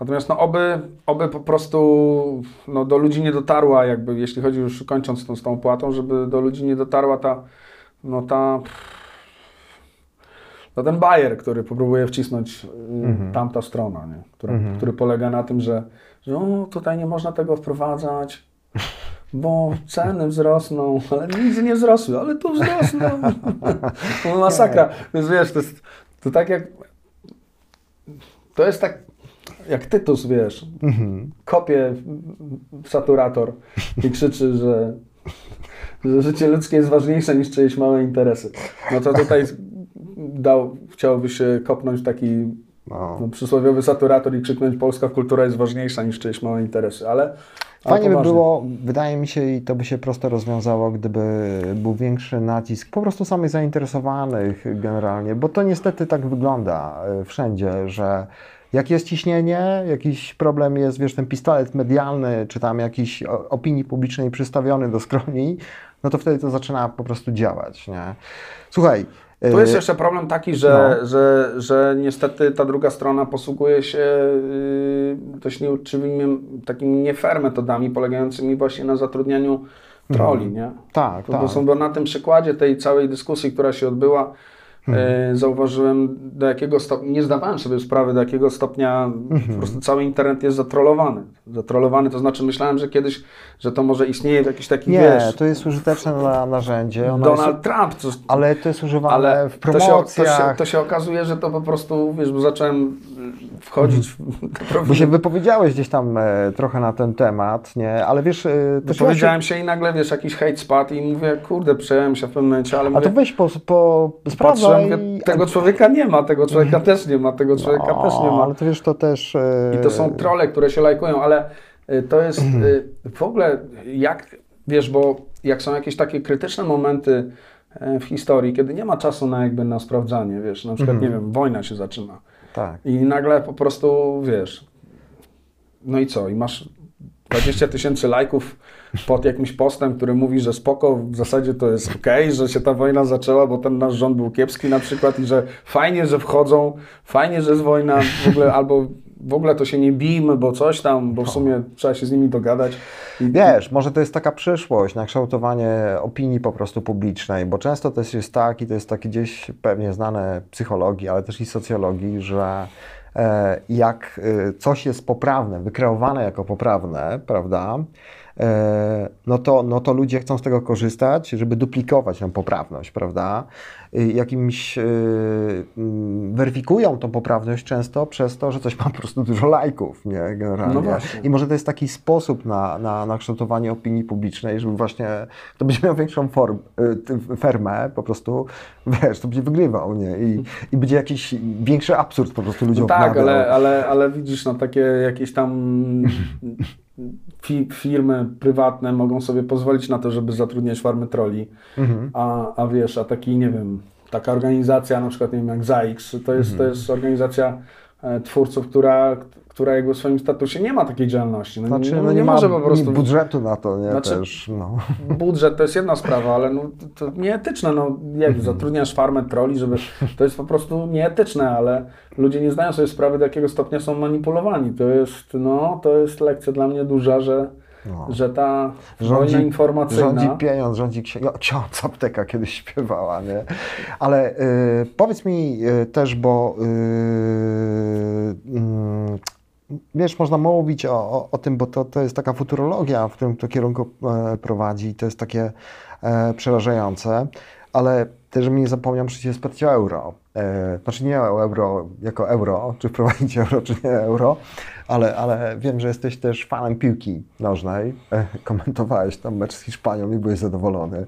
natomiast no oby, oby po prostu no, do ludzi nie dotarła, jakby jeśli chodzi już kończąc tą, z tą płatą, żeby do ludzi nie dotarła ta, no ta, no ten bajer, który próbuje wcisnąć y, Mhm. tamta strona, nie? Która, Mhm. który polega na tym, że, że o, tutaj nie można tego wprowadzać, bo ceny wzrosną, ale nic nie wzrosły, ale tu wzrosną. Masakra. Więc wiesz, to jest to tak jak to jest tak jak Tytus, wiesz, Mhm. kopie w saturator i krzyczy, że, że życie ludzkie jest ważniejsze niż czyjeś małe interesy. No to tutaj dał, chciałoby się kopnąć taki No. no, przysłowiowy saturator i krzyknąć polska kultura jest ważniejsza niż czyjeś małe interesy, ale, Fajnie by było, wydaje mi się, i to by się prosto rozwiązało, gdyby był większy nacisk po prostu samych zainteresowanych generalnie, bo to niestety tak wygląda e, wszędzie, że jak jest ciśnienie, jakiś problem jest, wiesz, ten pistolet medialny, czy tam jakiś opinii publicznej przystawiony do skroni, no to wtedy to zaczyna po prostu działać, nie? Słuchaj. Tu e, jest jeszcze problem taki, że, No. że, że niestety ta druga strona posługuje się yy, dość nieuczciwymi, takimi nie fair metodami polegającymi właśnie na zatrudnianiu troli, nie? tak, To, tak. to są, bo na tym przykładzie tej całej dyskusji, która się odbyła, Mhm. e, zauważyłem do jakiego stopnia, nie zdawałem sobie sprawy, do jakiego stopnia Mhm. po prostu cały internet jest zatrollowany. Zatrollowany, to znaczy myślałem, że kiedyś, że to może istnieje w jakiś taki, Nie, wiesz, to jest użyteczne na, narzędzie, ono Donald jest, Trump, co, ale to jest używane w to się, to, promocjach. się, to się okazuje, że to po prostu, wiesz, bo zacząłem wchodzić te Bo się wypowiedziałeś gdzieś tam e, trochę na ten temat, nie? Ale wiesz, e, też Powiedziałem się i nagle, wiesz, jakiś hate spadł i mówię, kurde, przejąłem się w pewnym momencie, ale A mówię, to weź po, po patrzę, sprawdzaj. mówię, tego człowieka nie ma, tego człowieka też nie ma, tego człowieka No, też nie ma. Ale to wiesz, to też... e, I to są trolle, które się lajkują, ale y, to jest Mhm. y, w ogóle jak, wiesz, bo jak są jakieś takie krytyczne momenty e, w historii, kiedy nie ma czasu na jakby na sprawdzanie, wiesz, na przykład, Mhm. nie wiem, wojna się zaczyna Tak. i nagle po prostu, wiesz, no i co, i masz 20 tysięcy lajków pod jakimś postem, który mówi, że spoko, w zasadzie to jest okej, że się ta wojna zaczęła, bo ten nasz rząd był kiepski na przykład i że fajnie, że wchodzą, fajnie, że jest wojna, w ogóle, albo w ogóle to się nie bijmy, bo coś tam, bo w sumie trzeba się z nimi dogadać. I, Wiesz, może to jest taka przyszłość na kształtowanie opinii po prostu publicznej, bo często też jest tak, i to jest takie gdzieś pewnie znane psychologii, ale też i socjologii, że e, jak e, coś jest poprawne, wykreowane jako poprawne, prawda, no to, no to ludzie chcą z tego korzystać, żeby duplikować tę poprawność, prawda? Jakimś y, mm, weryfikują tą poprawność często przez to, że coś ma po prostu dużo lajków, nie? Generalnie. No właśnie. I może to jest taki sposób na, na, na kształtowanie opinii publicznej, żeby właśnie to będzie miał większą form, ty- fermę, po prostu, wiesz, to będzie wygrywał, nie? I, i będzie jakiś większy absurd po prostu ludziom No tak, ale, ale, ale widzisz, no takie jakieś tam firmy prywatne mogą sobie pozwolić na to, żeby zatrudniać farmy troli, Mhm. a, a wiesz, a taki, nie wiem, taka organizacja, na przykład, nie wiem, jak ZAIX, to jest, Mhm. to jest organizacja e, twórców, która, która jakby w swoim statusie nie ma takiej działalności. No, Znaczy, no, no nie, nie ma może po prostu... budżetu na to, nie? Znaczy- Też, no. Budżet to jest jedna sprawa, ale no, to nieetyczne. No, jak Mhm. zatrudniasz farmę troli, żeby. To jest po prostu nieetyczne, ale ludzie nie zdają sobie sprawy, do jakiego stopnia są manipulowani. To jest, no, to jest lekcja dla mnie duża, że, no. że ta Rządzi- wojna informacyjna. Rządzi pieniądz, rządzi ksi- no, ksiądz apteka kiedyś śpiewała, nie? Ale y, powiedz mi y, też, bo y, mm, wiesz, można mówić o, o, o tym, bo to, to jest taka futurologia, w którym to kierunku e, prowadzi to jest takie e, przerażające. ale też żebym nie zapomniał przecież wsparcia euro. E, znaczy nie euro jako euro, czy wprowadzić euro, czy nie euro, ale, ale wiem, że jesteś też fanem piłki nożnej. E, komentowałeś tam mecz z Hiszpanią i byłeś zadowolony e,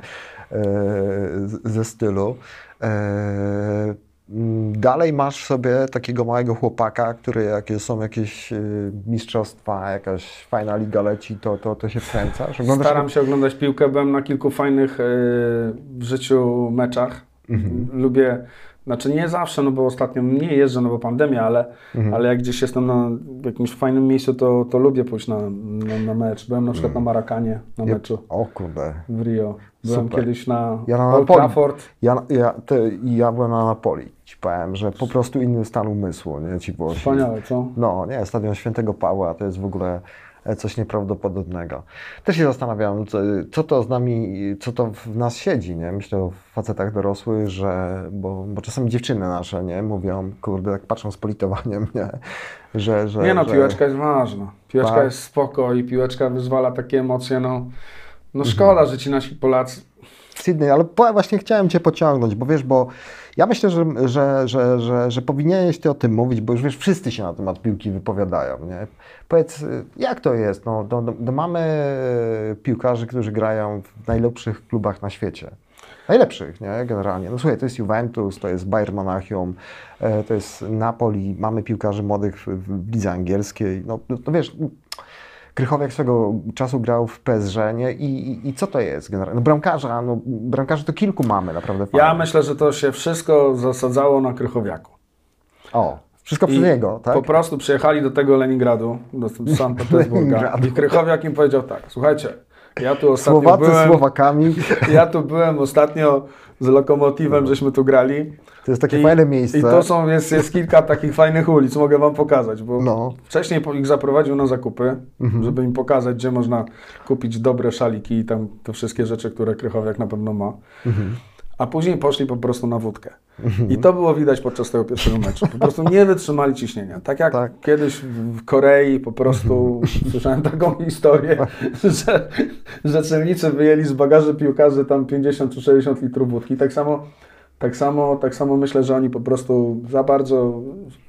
ze stylu. E, Dalej masz sobie takiego małego chłopaka, który jak są jakieś y, mistrzostwa, jakaś fajna liga leci, to, to, to się wkręcasz? Oglądasz Staram się oglądać piłkę, byłem na kilku fajnych e, w życiu meczach. Mhm. Lubię, znaczy nie zawsze, no bo ostatnio nie jeżdżę, no bo pandemia, ale, Mhm. ale jak gdzieś jestem na jakimś fajnym miejscu, to, to lubię pójść na, na, na mecz. Byłem na przykład na Marakanie, na meczu O kurde. w Rio. Byłem Super. kiedyś na Ja na Old Napoli. Trafford. Ja, ja, te, ja byłem na Napoli. Ci powiem, że po prostu inny stan umysłu, nie ci Włosi. Wspaniałe, co? No, nie, stadion Świętego Pawła to jest w ogóle e, coś nieprawdopodobnego. Też się zastanawiam, co, co to z nami, co to w nas siedzi, nie? Myślę o facetach dorosłych, że, bo, bo czasami dziewczyny nasze, nie? Mówią, kurde, tak patrzą z politowaniem, nie? Że, że, Nie no, że... piłeczka jest ważna. Piłeczka Tak. jest spoko i piłeczka wyzwala takie emocje, no. Mhm. No szkoda, że ci nasi Polacy Sydney, ale właśnie chciałem Cię pociągnąć, bo wiesz, bo ja myślę, że, że, że, że, że powinieneś Ty o tym mówić, bo już wiesz, wszyscy się na temat piłki wypowiadają, nie? Powiedz, jak to jest? No, no, no mamy piłkarzy, którzy grają w najlepszych klubach na świecie. Najlepszych, nie? Generalnie. No słuchaj, to jest Juventus, to jest Bayern Monachium, e, to jest Napoli, mamy piłkarzy młodych w, w lidze angielskiej. No, no, no wiesz, Krychowiak swego czasu grał w PSG, nie? I, i, i co to jest generalnie? No bramkarza, no bramkarzy to kilku mamy naprawdę Ja myślę, że to się wszystko zasadzało na Krychowiaku. O, wszystko przez niego, tak? Po prostu przyjechali do tego Leningradu, do Sankt Petersburga. I Krychowiak im powiedział tak, słuchajcie, ja tu ostatnio Słowacy byłem, Słowakami, ja tu byłem ostatnio z Lokomotywem, żeśmy tu grali. To jest takie I, fajne miejsce. I to są, jest, jest kilka takich fajnych ulic, mogę wam pokazać, bo No. wcześniej ich zaprowadził na zakupy, Mhm. żeby im pokazać, gdzie można kupić dobre szaliki i tam te wszystkie rzeczy, które Krychowiak na pewno ma. Mhm. A później poszli po prostu na wódkę. I to było widać podczas tego pierwszego meczu. Po prostu nie wytrzymali ciśnienia. Tak jak Tak. kiedyś w Korei po prostu słyszałem taką historię, że, że celnicy wyjęli z bagaży piłkarzy tam 50 czy 60 litrów wódki. Tak samo, tak samo, tak samo myślę, że oni po prostu za bardzo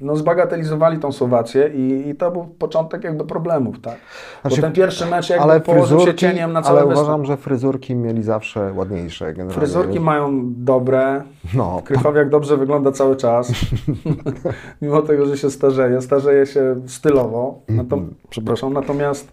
no, zbagatelizowali tą Słowację i, i to był początek jakby problemów, tak? Znaczy, Bo ten pierwszy mecz jakby ale położył się fryzurki, cieniem na całe ale występ. uważam, że fryzurki mieli zawsze ładniejsze generalnie. Fryzurki mają dobre, No, Krychowiak dobrze wygląda cały czas, mimo tego, że się starzeje. Starzeje się stylowo, natom, Mhm. przepraszam, natomiast,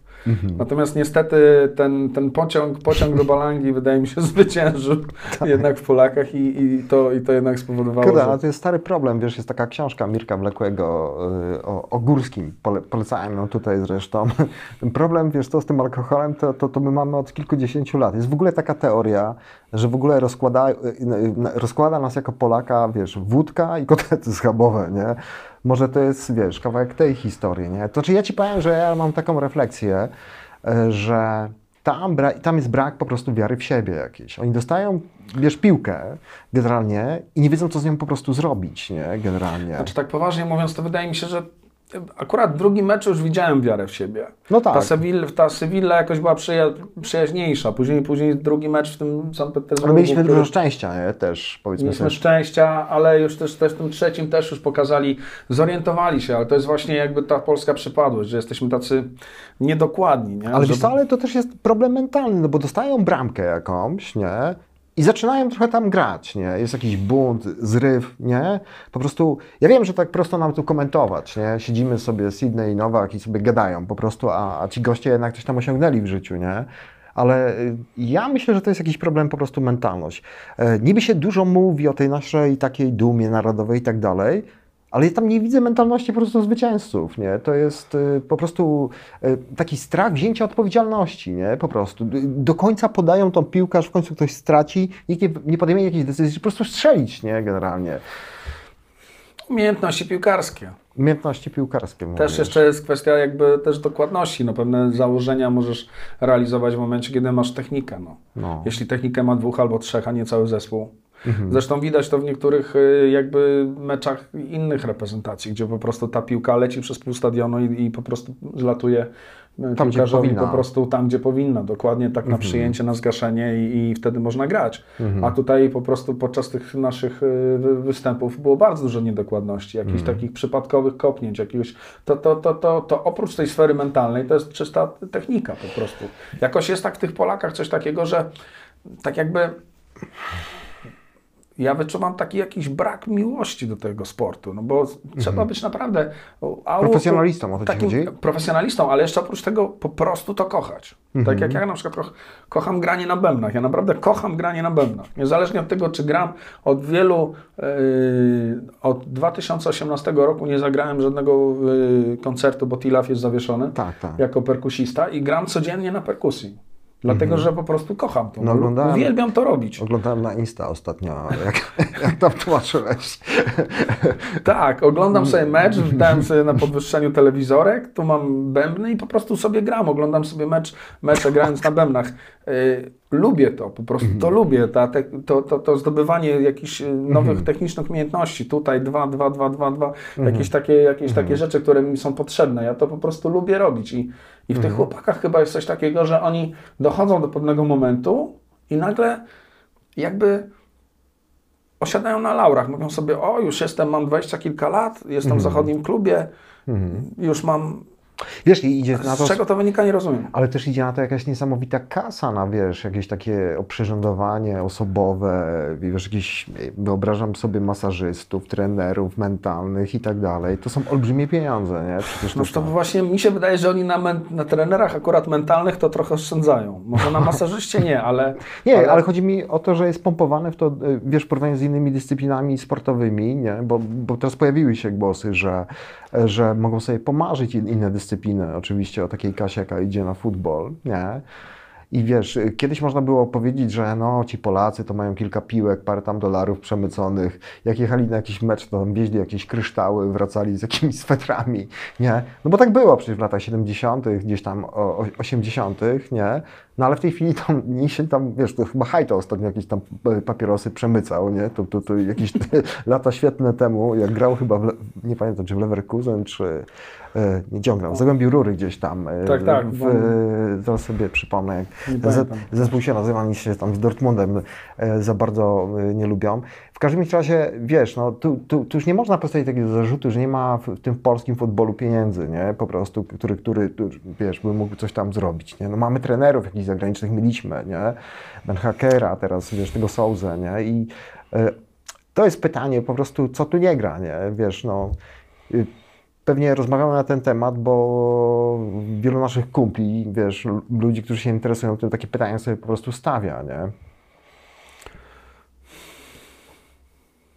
natomiast niestety ten, ten pociąg, pociąg do Balangi wydaje mi się zwyciężył jednak w Polakach i, i, to, i to jednak spowodowało, Kurde, że... ale to jest stary problem, wiesz, jest taka książka Mirka Wlekłego y, o, o Górskim, Pole, polecałem ją tutaj zresztą. Ten problem, wiesz, to z tym alkoholem, to, to, to my mamy od kilkudziesięciu lat. Jest w ogóle taka teoria, że w ogóle rozkłada, y, y, rozkłada nas jako Polaka, wiesz, wódka i kotlety schabowe, nie? Może to jest, wiesz, kawałek tej historii, nie? To znaczy ja Ci powiem, że ja mam taką refleksję, y, że tam, tam jest brak po prostu wiary w siebie jakiejś. Oni dostają, wiesz, piłkę generalnie i nie wiedzą, co z nią po prostu zrobić, nie? Generalnie. Znaczy tak poważnie mówiąc, to wydaje mi się, że akurat w drugim meczu już widziałem wiarę w siebie. No tak. Ta Sevilla, ta Sevilla jakoś była przyja przyjaźniejsza. Później, później drugi mecz w tym Sankt Petersburgu. Ale mieliśmy który- dużo szczęścia, nie? Też, powiedzmy Mieliśmy sobie. szczęścia, ale już też, też w tym trzecim też już pokazali, zorientowali się, ale to jest właśnie jakby ta polska przypadłość, że jesteśmy tacy niedokładni. Nie? Ale Że- wiesz co, ale to też jest problem mentalny, no bo dostają bramkę jakąś, nie? I zaczynają trochę tam grać, nie? Jest jakiś bunt, zryw, nie? Po prostu, ja wiem, że tak prosto nam tu komentować, nie? Siedzimy sobie Sydney i Nowak i sobie gadają po prostu, a, a ci goście jednak coś tam osiągnęli w życiu, nie? Ale y, ja myślę, że to jest jakiś problem po prostu mentalność. E, Niby się dużo mówi o tej naszej takiej dumie narodowej i tak dalej, ale ja tam nie widzę mentalności po prostu zwycięzców, nie? To jest y, po prostu y, taki strach wzięcia odpowiedzialności, nie? Po prostu. Y, Do końca podają tą piłkę, aż w końcu ktoś straci, nikt nie, nie podejmie jakiejś decyzji, po prostu strzelić, nie? Generalnie. Umiejętności piłkarskie. Umiejętności piłkarskie. Też mówisz. jeszcze jest kwestia jakby też dokładności. No, pewne założenia możesz realizować w momencie, kiedy masz technikę. No. No. Jeśli technikę ma dwóch albo trzech, a nie cały zespół. Mhm. Zresztą widać to w niektórych y, jakby meczach innych reprezentacji, gdzie po prostu ta piłka leci przez pół stadionu i, i po prostu zlatuje e, Tam, gdzie piłkarzowi powinna. po prostu tam, gdzie powinna, dokładnie tak na przyjęcie, na zgaszenie i, i wtedy można grać. A tutaj po prostu podczas tych naszych y, wy- występów było bardzo dużo niedokładności, jakichś takich przypadkowych kopnięć, jakiegoś, to, to, to, to, to oprócz tej sfery mentalnej to jest czysta technika po prostu. Jakoś jest tak w tych Polakach coś takiego, że tak jakby ja wyczuwam taki jakiś brak miłości do tego sportu, no bo trzeba być naprawdę Profesjonalistą, o to takim chodzi? profesjonalistą, ale jeszcze oprócz tego po prostu to kochać. Tak jak ja na przykład koch, kocham granie na bębnach. Ja naprawdę kocham granie na bębnach. Niezależnie od tego, czy gram od wielu, yy, od 2018 roku nie zagrałem żadnego yy, koncertu, bo Tilaf jest zawieszony Tak, tak. jako perkusista i gram codziennie na perkusji. Dlatego, że po prostu kocham to. No, oglądałem- Uwielbiam to robić. Oglądałem na Insta ostatnio, jak, jak tam tłumaczyłeś. Tak, oglądam sobie mecz, dałem sobie na podwyższeniu telewizorek, tu mam bębny i po prostu sobie gram, oglądam sobie mecz, mecze grając na bębnach. Lubię to, po prostu to lubię, ta, te, to, to, to zdobywanie jakichś y, nowych technicznych umiejętności, tutaj dwa, dwa, dwa, dwa, dwa, jakieś, takie, jakieś takie rzeczy, które mi są potrzebne, ja to po prostu lubię robić i, i w tych chłopakach chyba jest coś takiego, że oni dochodzą do pewnego momentu i nagle jakby osiadają na laurach. Mówią sobie, o już jestem, mam dwadzieścia kilka lat, jestem w zachodnim klubie, już mam... Wiesz, i idzie na to... Z czego to wynika, nie rozumiem. Ale też idzie na to jakaś niesamowita kasa na, wiesz, jakieś takie oprzyrządowanie osobowe, wiesz, jakieś, wyobrażam sobie masażystów, trenerów mentalnych i tak dalej. To są olbrzymie pieniądze, nie? Przecież No to, to właśnie mi się wydaje, że oni na, men- na trenerach akurat mentalnych to trochę oszczędzają. Może na masażyście nie, ale... Nie, ale... chodzi mi o to, że jest pompowane w to, y, wiesz, w porównaniu z innymi dyscyplinami sportowymi, nie? Bo, bo teraz pojawiły się głosy, że, że mogą sobie pomarzyć in- inne dyscypliny, oczywiście o takiej kasie, jaka idzie na futbol, nie? I wiesz, kiedyś można było powiedzieć, że no, ci Polacy to mają kilka piłek, parę tam dolarów przemyconych. Jak jechali na jakiś mecz, to tam wieźli jakieś kryształy, wracali z jakimiś swetrami, nie? No bo tak było przecież w latach 70., gdzieś tam o, o 80., nie? No ale w tej chwili tam nie się tam, wiesz, to chyba Hajto ostatnio jakieś tam papierosy przemycał, nie? To, to, to jakieś lata świetne temu, jak grał chyba, w, nie pamiętam, czy w Leverkusen, czy nie ciągnął, w Zagłębiu Rury gdzieś tam. e, Tak, tak, W, e, zaraz sobie przypomnę, jak Nie Z, zespół się nazywa, oni się tam z Dortmundem e, za bardzo e, nie lubią. W każdym razie, wiesz, no, tu, tu, tu już nie można postawić takiego zarzutu, że nie ma w, w tym polskim futbolu pieniędzy, nie? Po prostu, który, który tu, wiesz, by mógł coś tam zrobić, nie? No, mamy trenerów jakichś zagranicznych, mieliśmy, nie? Ben Hakera, teraz, wiesz, tego Souzę, nie? I e, to jest pytanie po prostu, co tu nie gra, nie? Wiesz, no... y, Pewnie rozmawiamy na ten temat, bo wielu naszych kumpli, wiesz, ludzi, którzy się interesują tym, takie pytania sobie po prostu stawia, nie?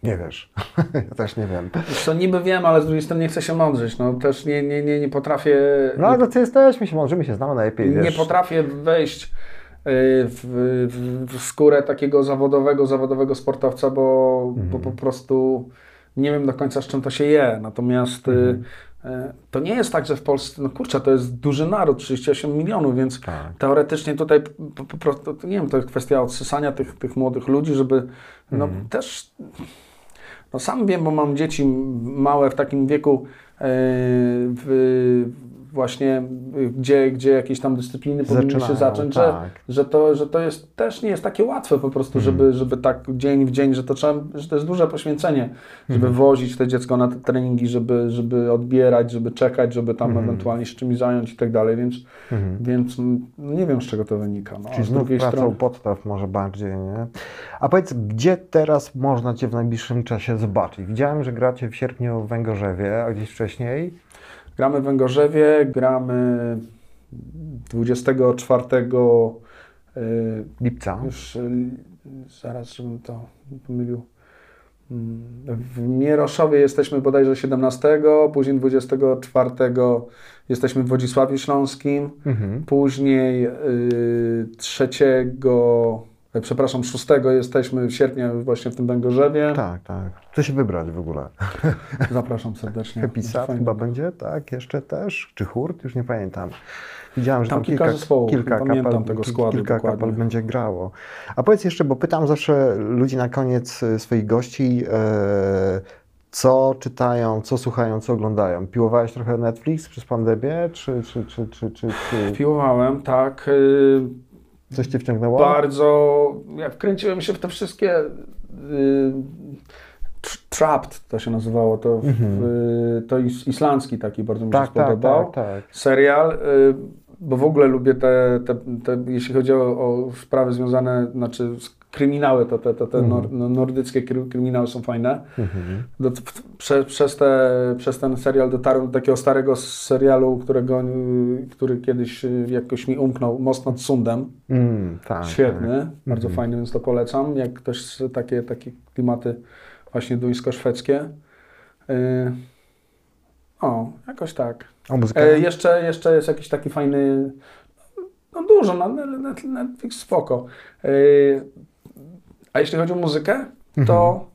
Nie wiesz. ja też nie wiem. Co, niby wiem, ale z drugiej strony nie chcę się mądrzeć. No też nie, nie, nie, nie potrafię... No ale to jesteśmy się, możemy się znamy najlepiej, nie wiesz. potrafię wejść y, w, w, w skórę takiego zawodowego, zawodowego sportowca, bo, Mhm. bo po prostu nie wiem do końca z czym to się je. Natomiast y, Mhm. y, to nie jest tak, że w Polsce, no kurczę, to jest duży naród, 38 milionów, więc Tak. teoretycznie tutaj po, prostu, nie wiem, to jest kwestia odsysania tych, tych młodych ludzi, żeby no Mhm. też no sam wiem, bo mam dzieci małe w takim wieku, e, w, właśnie y, gdzie, gdzie jakieś tam dyscypliny powinny się zacząć, tak. że, że, to, że to jest też nie jest takie łatwe po prostu, żeby, żeby tak dzień w dzień, że to trzeba, że to jest duże poświęcenie, żeby wozić to dziecko na te treningi, żeby, żeby odbierać, żeby czekać, żeby tam ewentualnie się czymś zająć i tak dalej, więc, więc mm, nie wiem z czego to wynika. No, Czyli z drugiej strony, podstaw może bardziej, nie? A powiedz, gdzie teraz można Cię w najbliższym czasie zobaczyć? Widziałem, że gracie w sierpniu w Węgorzewie, a gdzieś wcześniej? Gramy w Węgorzewie, gramy 24 y, Lipca. już y, zaraz, żebym to pomylił. Mm, W Mieroszowie jesteśmy bodajże 17, później 24 jesteśmy w Wodzisławiu Śląskim, Mhm. później y, 3, e, przepraszam, 6 jesteśmy w sierpniu właśnie w tym Węgorzewie. Tak, tak. Chcę się wybrać w ogóle. Zapraszam serdecznie. Happy Sad chyba będzie, tak? Jeszcze też? Czy hurt? Już nie pamiętam. Widziałem, że Tam tam, kilka kilka, zespołów, kilka pamiętam kapel, tego składu kilka dokładnie. kapel będzie grało. A powiedz jeszcze, bo pytam zawsze ludzi na koniec e, swoich gości, e, Co czytają, co słuchają, co oglądają? Piłowałeś trochę Netflix przez pandemię, czy, czy, czy, czy, czy, czy Piłowałem, tak. y, coś cię wciągnęło? Bardzo. Ja wkręciłem się w te wszystkie. Y, tr- Trapped to się nazywało. To, y, to is, islandzki taki bardzo mi się tak, tak, spodobał. tak, tak. serial, y, bo w ogóle lubię te, te, te jeśli chodzi o, o sprawy związane, znaczy z kryminały, to te, to te nor, no, nordyckie kry, kryminały są fajne. Mhm. Do, w- prze, przez, te, przez ten serial dotarłem do takiego starego serialu, którego, który kiedyś y, jakoś mi umknął, Most nad Sundem. Mm, tak, Świetny, bardzo fajny, więc to polecam. Jak ktoś takie, takie klimaty właśnie duńsko-szwedzkie. Y, o, jakoś tak. Muzyka? E, jeszcze, jeszcze jest jakiś taki fajny, no dużo, na Net- Netflix spoko. E, a jeśli chodzi o muzykę, to,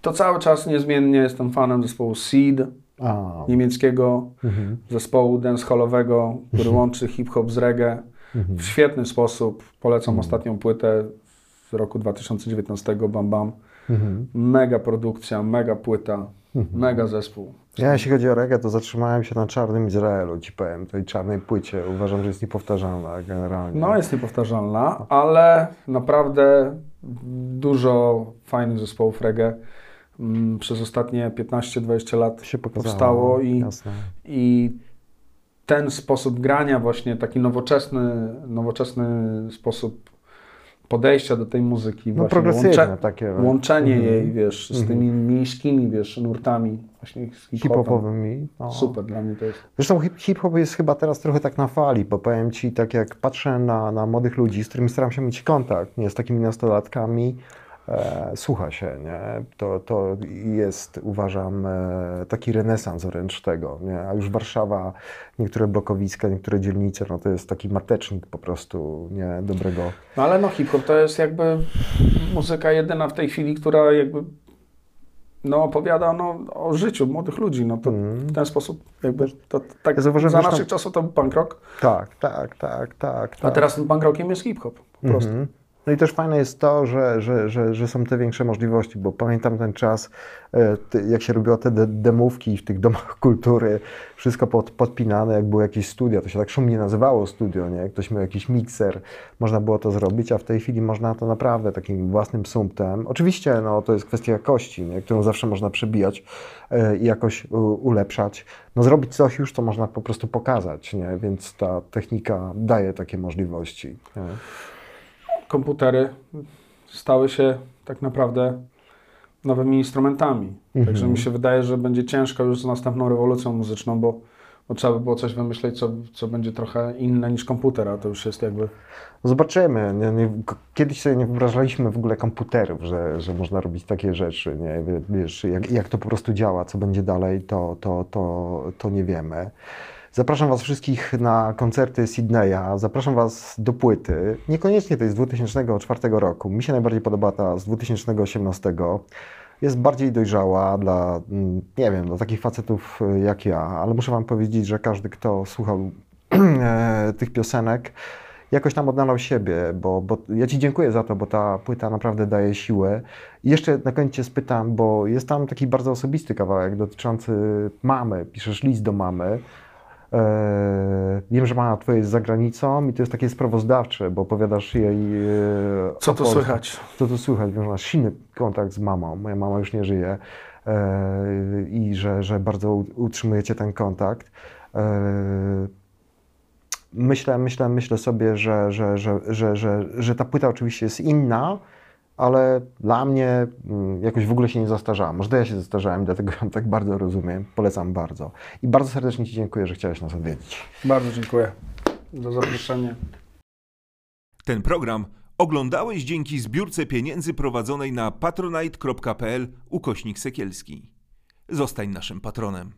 to cały czas niezmiennie jestem fanem zespołu Seed, A, niemieckiego mhm. zespołu dancehallowego, który łączy hip-hop z reggae Mhm. w świetny sposób. Polecam ostatnią płytę z roku 2019, Bam Bam. Mhm. Mega produkcja, mega płyta, mega zespół. Ja jeśli chodzi o reggae, to zatrzymałem się na Czarnym Izraelu, ci powiem, tej czarnej płycie. Uważam, że jest niepowtarzalna generalnie. No, jest niepowtarzalna, ale naprawdę dużo fajnych zespołów reggae mm, przez ostatnie 15-20 lat się pokazało. powstało i, Jasne. i ten sposób grania, właśnie taki nowoczesny, nowoczesny sposób podejścia do tej muzyki, No progresywne takie. łączenie Mhm. jej, wiesz, z tymi miejskimi, wiesz, nurtami właśnie. Hip-hopowymi. No. Super, dla mnie to jest. Zresztą hip- hip-hop jest chyba teraz trochę tak na fali, bo powiem Ci, tak jak patrzę na, na młodych ludzi, z którymi staram się mieć kontakt, nie z takimi nastolatkami, słucha się, nie? To, to jest, uważam, e, taki renesans wręcz tego, nie? A już Warszawa, niektóre blokowiska, niektóre dzielnice, no to jest taki matecznik po prostu, nie? Dobrego. No ale no hip-hop to jest jakby muzyka jedyna w tej chwili, która jakby no, opowiada no, o życiu młodych ludzi. No, to w ten sposób jakby to, tak Ja zauważyłem za naszych czasów to był punk rock, Tak, tak, tak, tak. a tak. teraz tym punk rockiem jest hip-hop po prostu. Mhm. No i też fajne jest to, że, że, że, że są te większe możliwości, bo pamiętam ten czas, e, jak się robiło te de- demówki w tych domach kultury, wszystko pod, podpinane, jak były jakieś studia, to się tak szumnie nazywało studio, nie? Ktoś miał jakiś mikser, można było to zrobić, a w tej chwili można to naprawdę takim własnym sumptem. Oczywiście no, to jest kwestia jakości, nie? którą zawsze można przebijać e, i jakoś ulepszać. No zrobić coś już, co można po prostu pokazać, nie? więc ta technika daje takie możliwości. Nie? Komputery stały się tak naprawdę nowymi instrumentami. Mhm. Także mi się wydaje, że będzie ciężko już z następną rewolucją muzyczną, bo, bo trzeba by było coś wymyśleć, co, co będzie trochę inne niż komputer, a to już jest jakby Zobaczymy. Nie, nie, kiedyś sobie nie wyobrażaliśmy w ogóle komputerów, że, że można robić takie rzeczy. Nie? Wie- Wiesz, jak, jak to po prostu działa, co będzie dalej, to, to, to, to nie wiemy. Zapraszam Was wszystkich na koncerty Sydneya, zapraszam Was do płyty. Niekoniecznie to jest z 2004 roku. Mi się najbardziej podoba ta z 2018. Jest bardziej dojrzała dla, mm, nie wiem, dla takich facetów y, jak ja, ale muszę Wam powiedzieć, że każdy, kto słuchał e, tych piosenek, jakoś tam odnalał siebie, bo, bo ja Ci dziękuję za to, bo ta płyta naprawdę daje siłę. I jeszcze na koniec Cię spytam, bo jest tam taki bardzo osobisty kawałek dotyczący mamy, piszesz list do mamy. E, wiem, że mama Twoja jest za granicą i to jest takie sprawozdawcze, bo opowiadasz jej... e, co o tu Polsce. słychać. Co tu słychać? Wiem, że masz silny kontakt z mamą. Moja mama już nie żyje e, i że, że bardzo utrzymujecie ten kontakt. Myślę, myślę, myślę sobie, że, że, że, że, że, że ta płyta oczywiście jest inna, ale dla mnie mm, jakoś w ogóle się nie zastarzała. Może to ja się zastarzałem, dlatego ją tak bardzo rozumiem. Polecam bardzo. I bardzo serdecznie Ci dziękuję, że chciałeś nas odwiedzić. Bardzo dziękuję za zaproszenie. Ten program oglądałeś dzięki zbiórce pieniędzy prowadzonej na patronite.pl ukośnik sekielski. Zostań naszym patronem.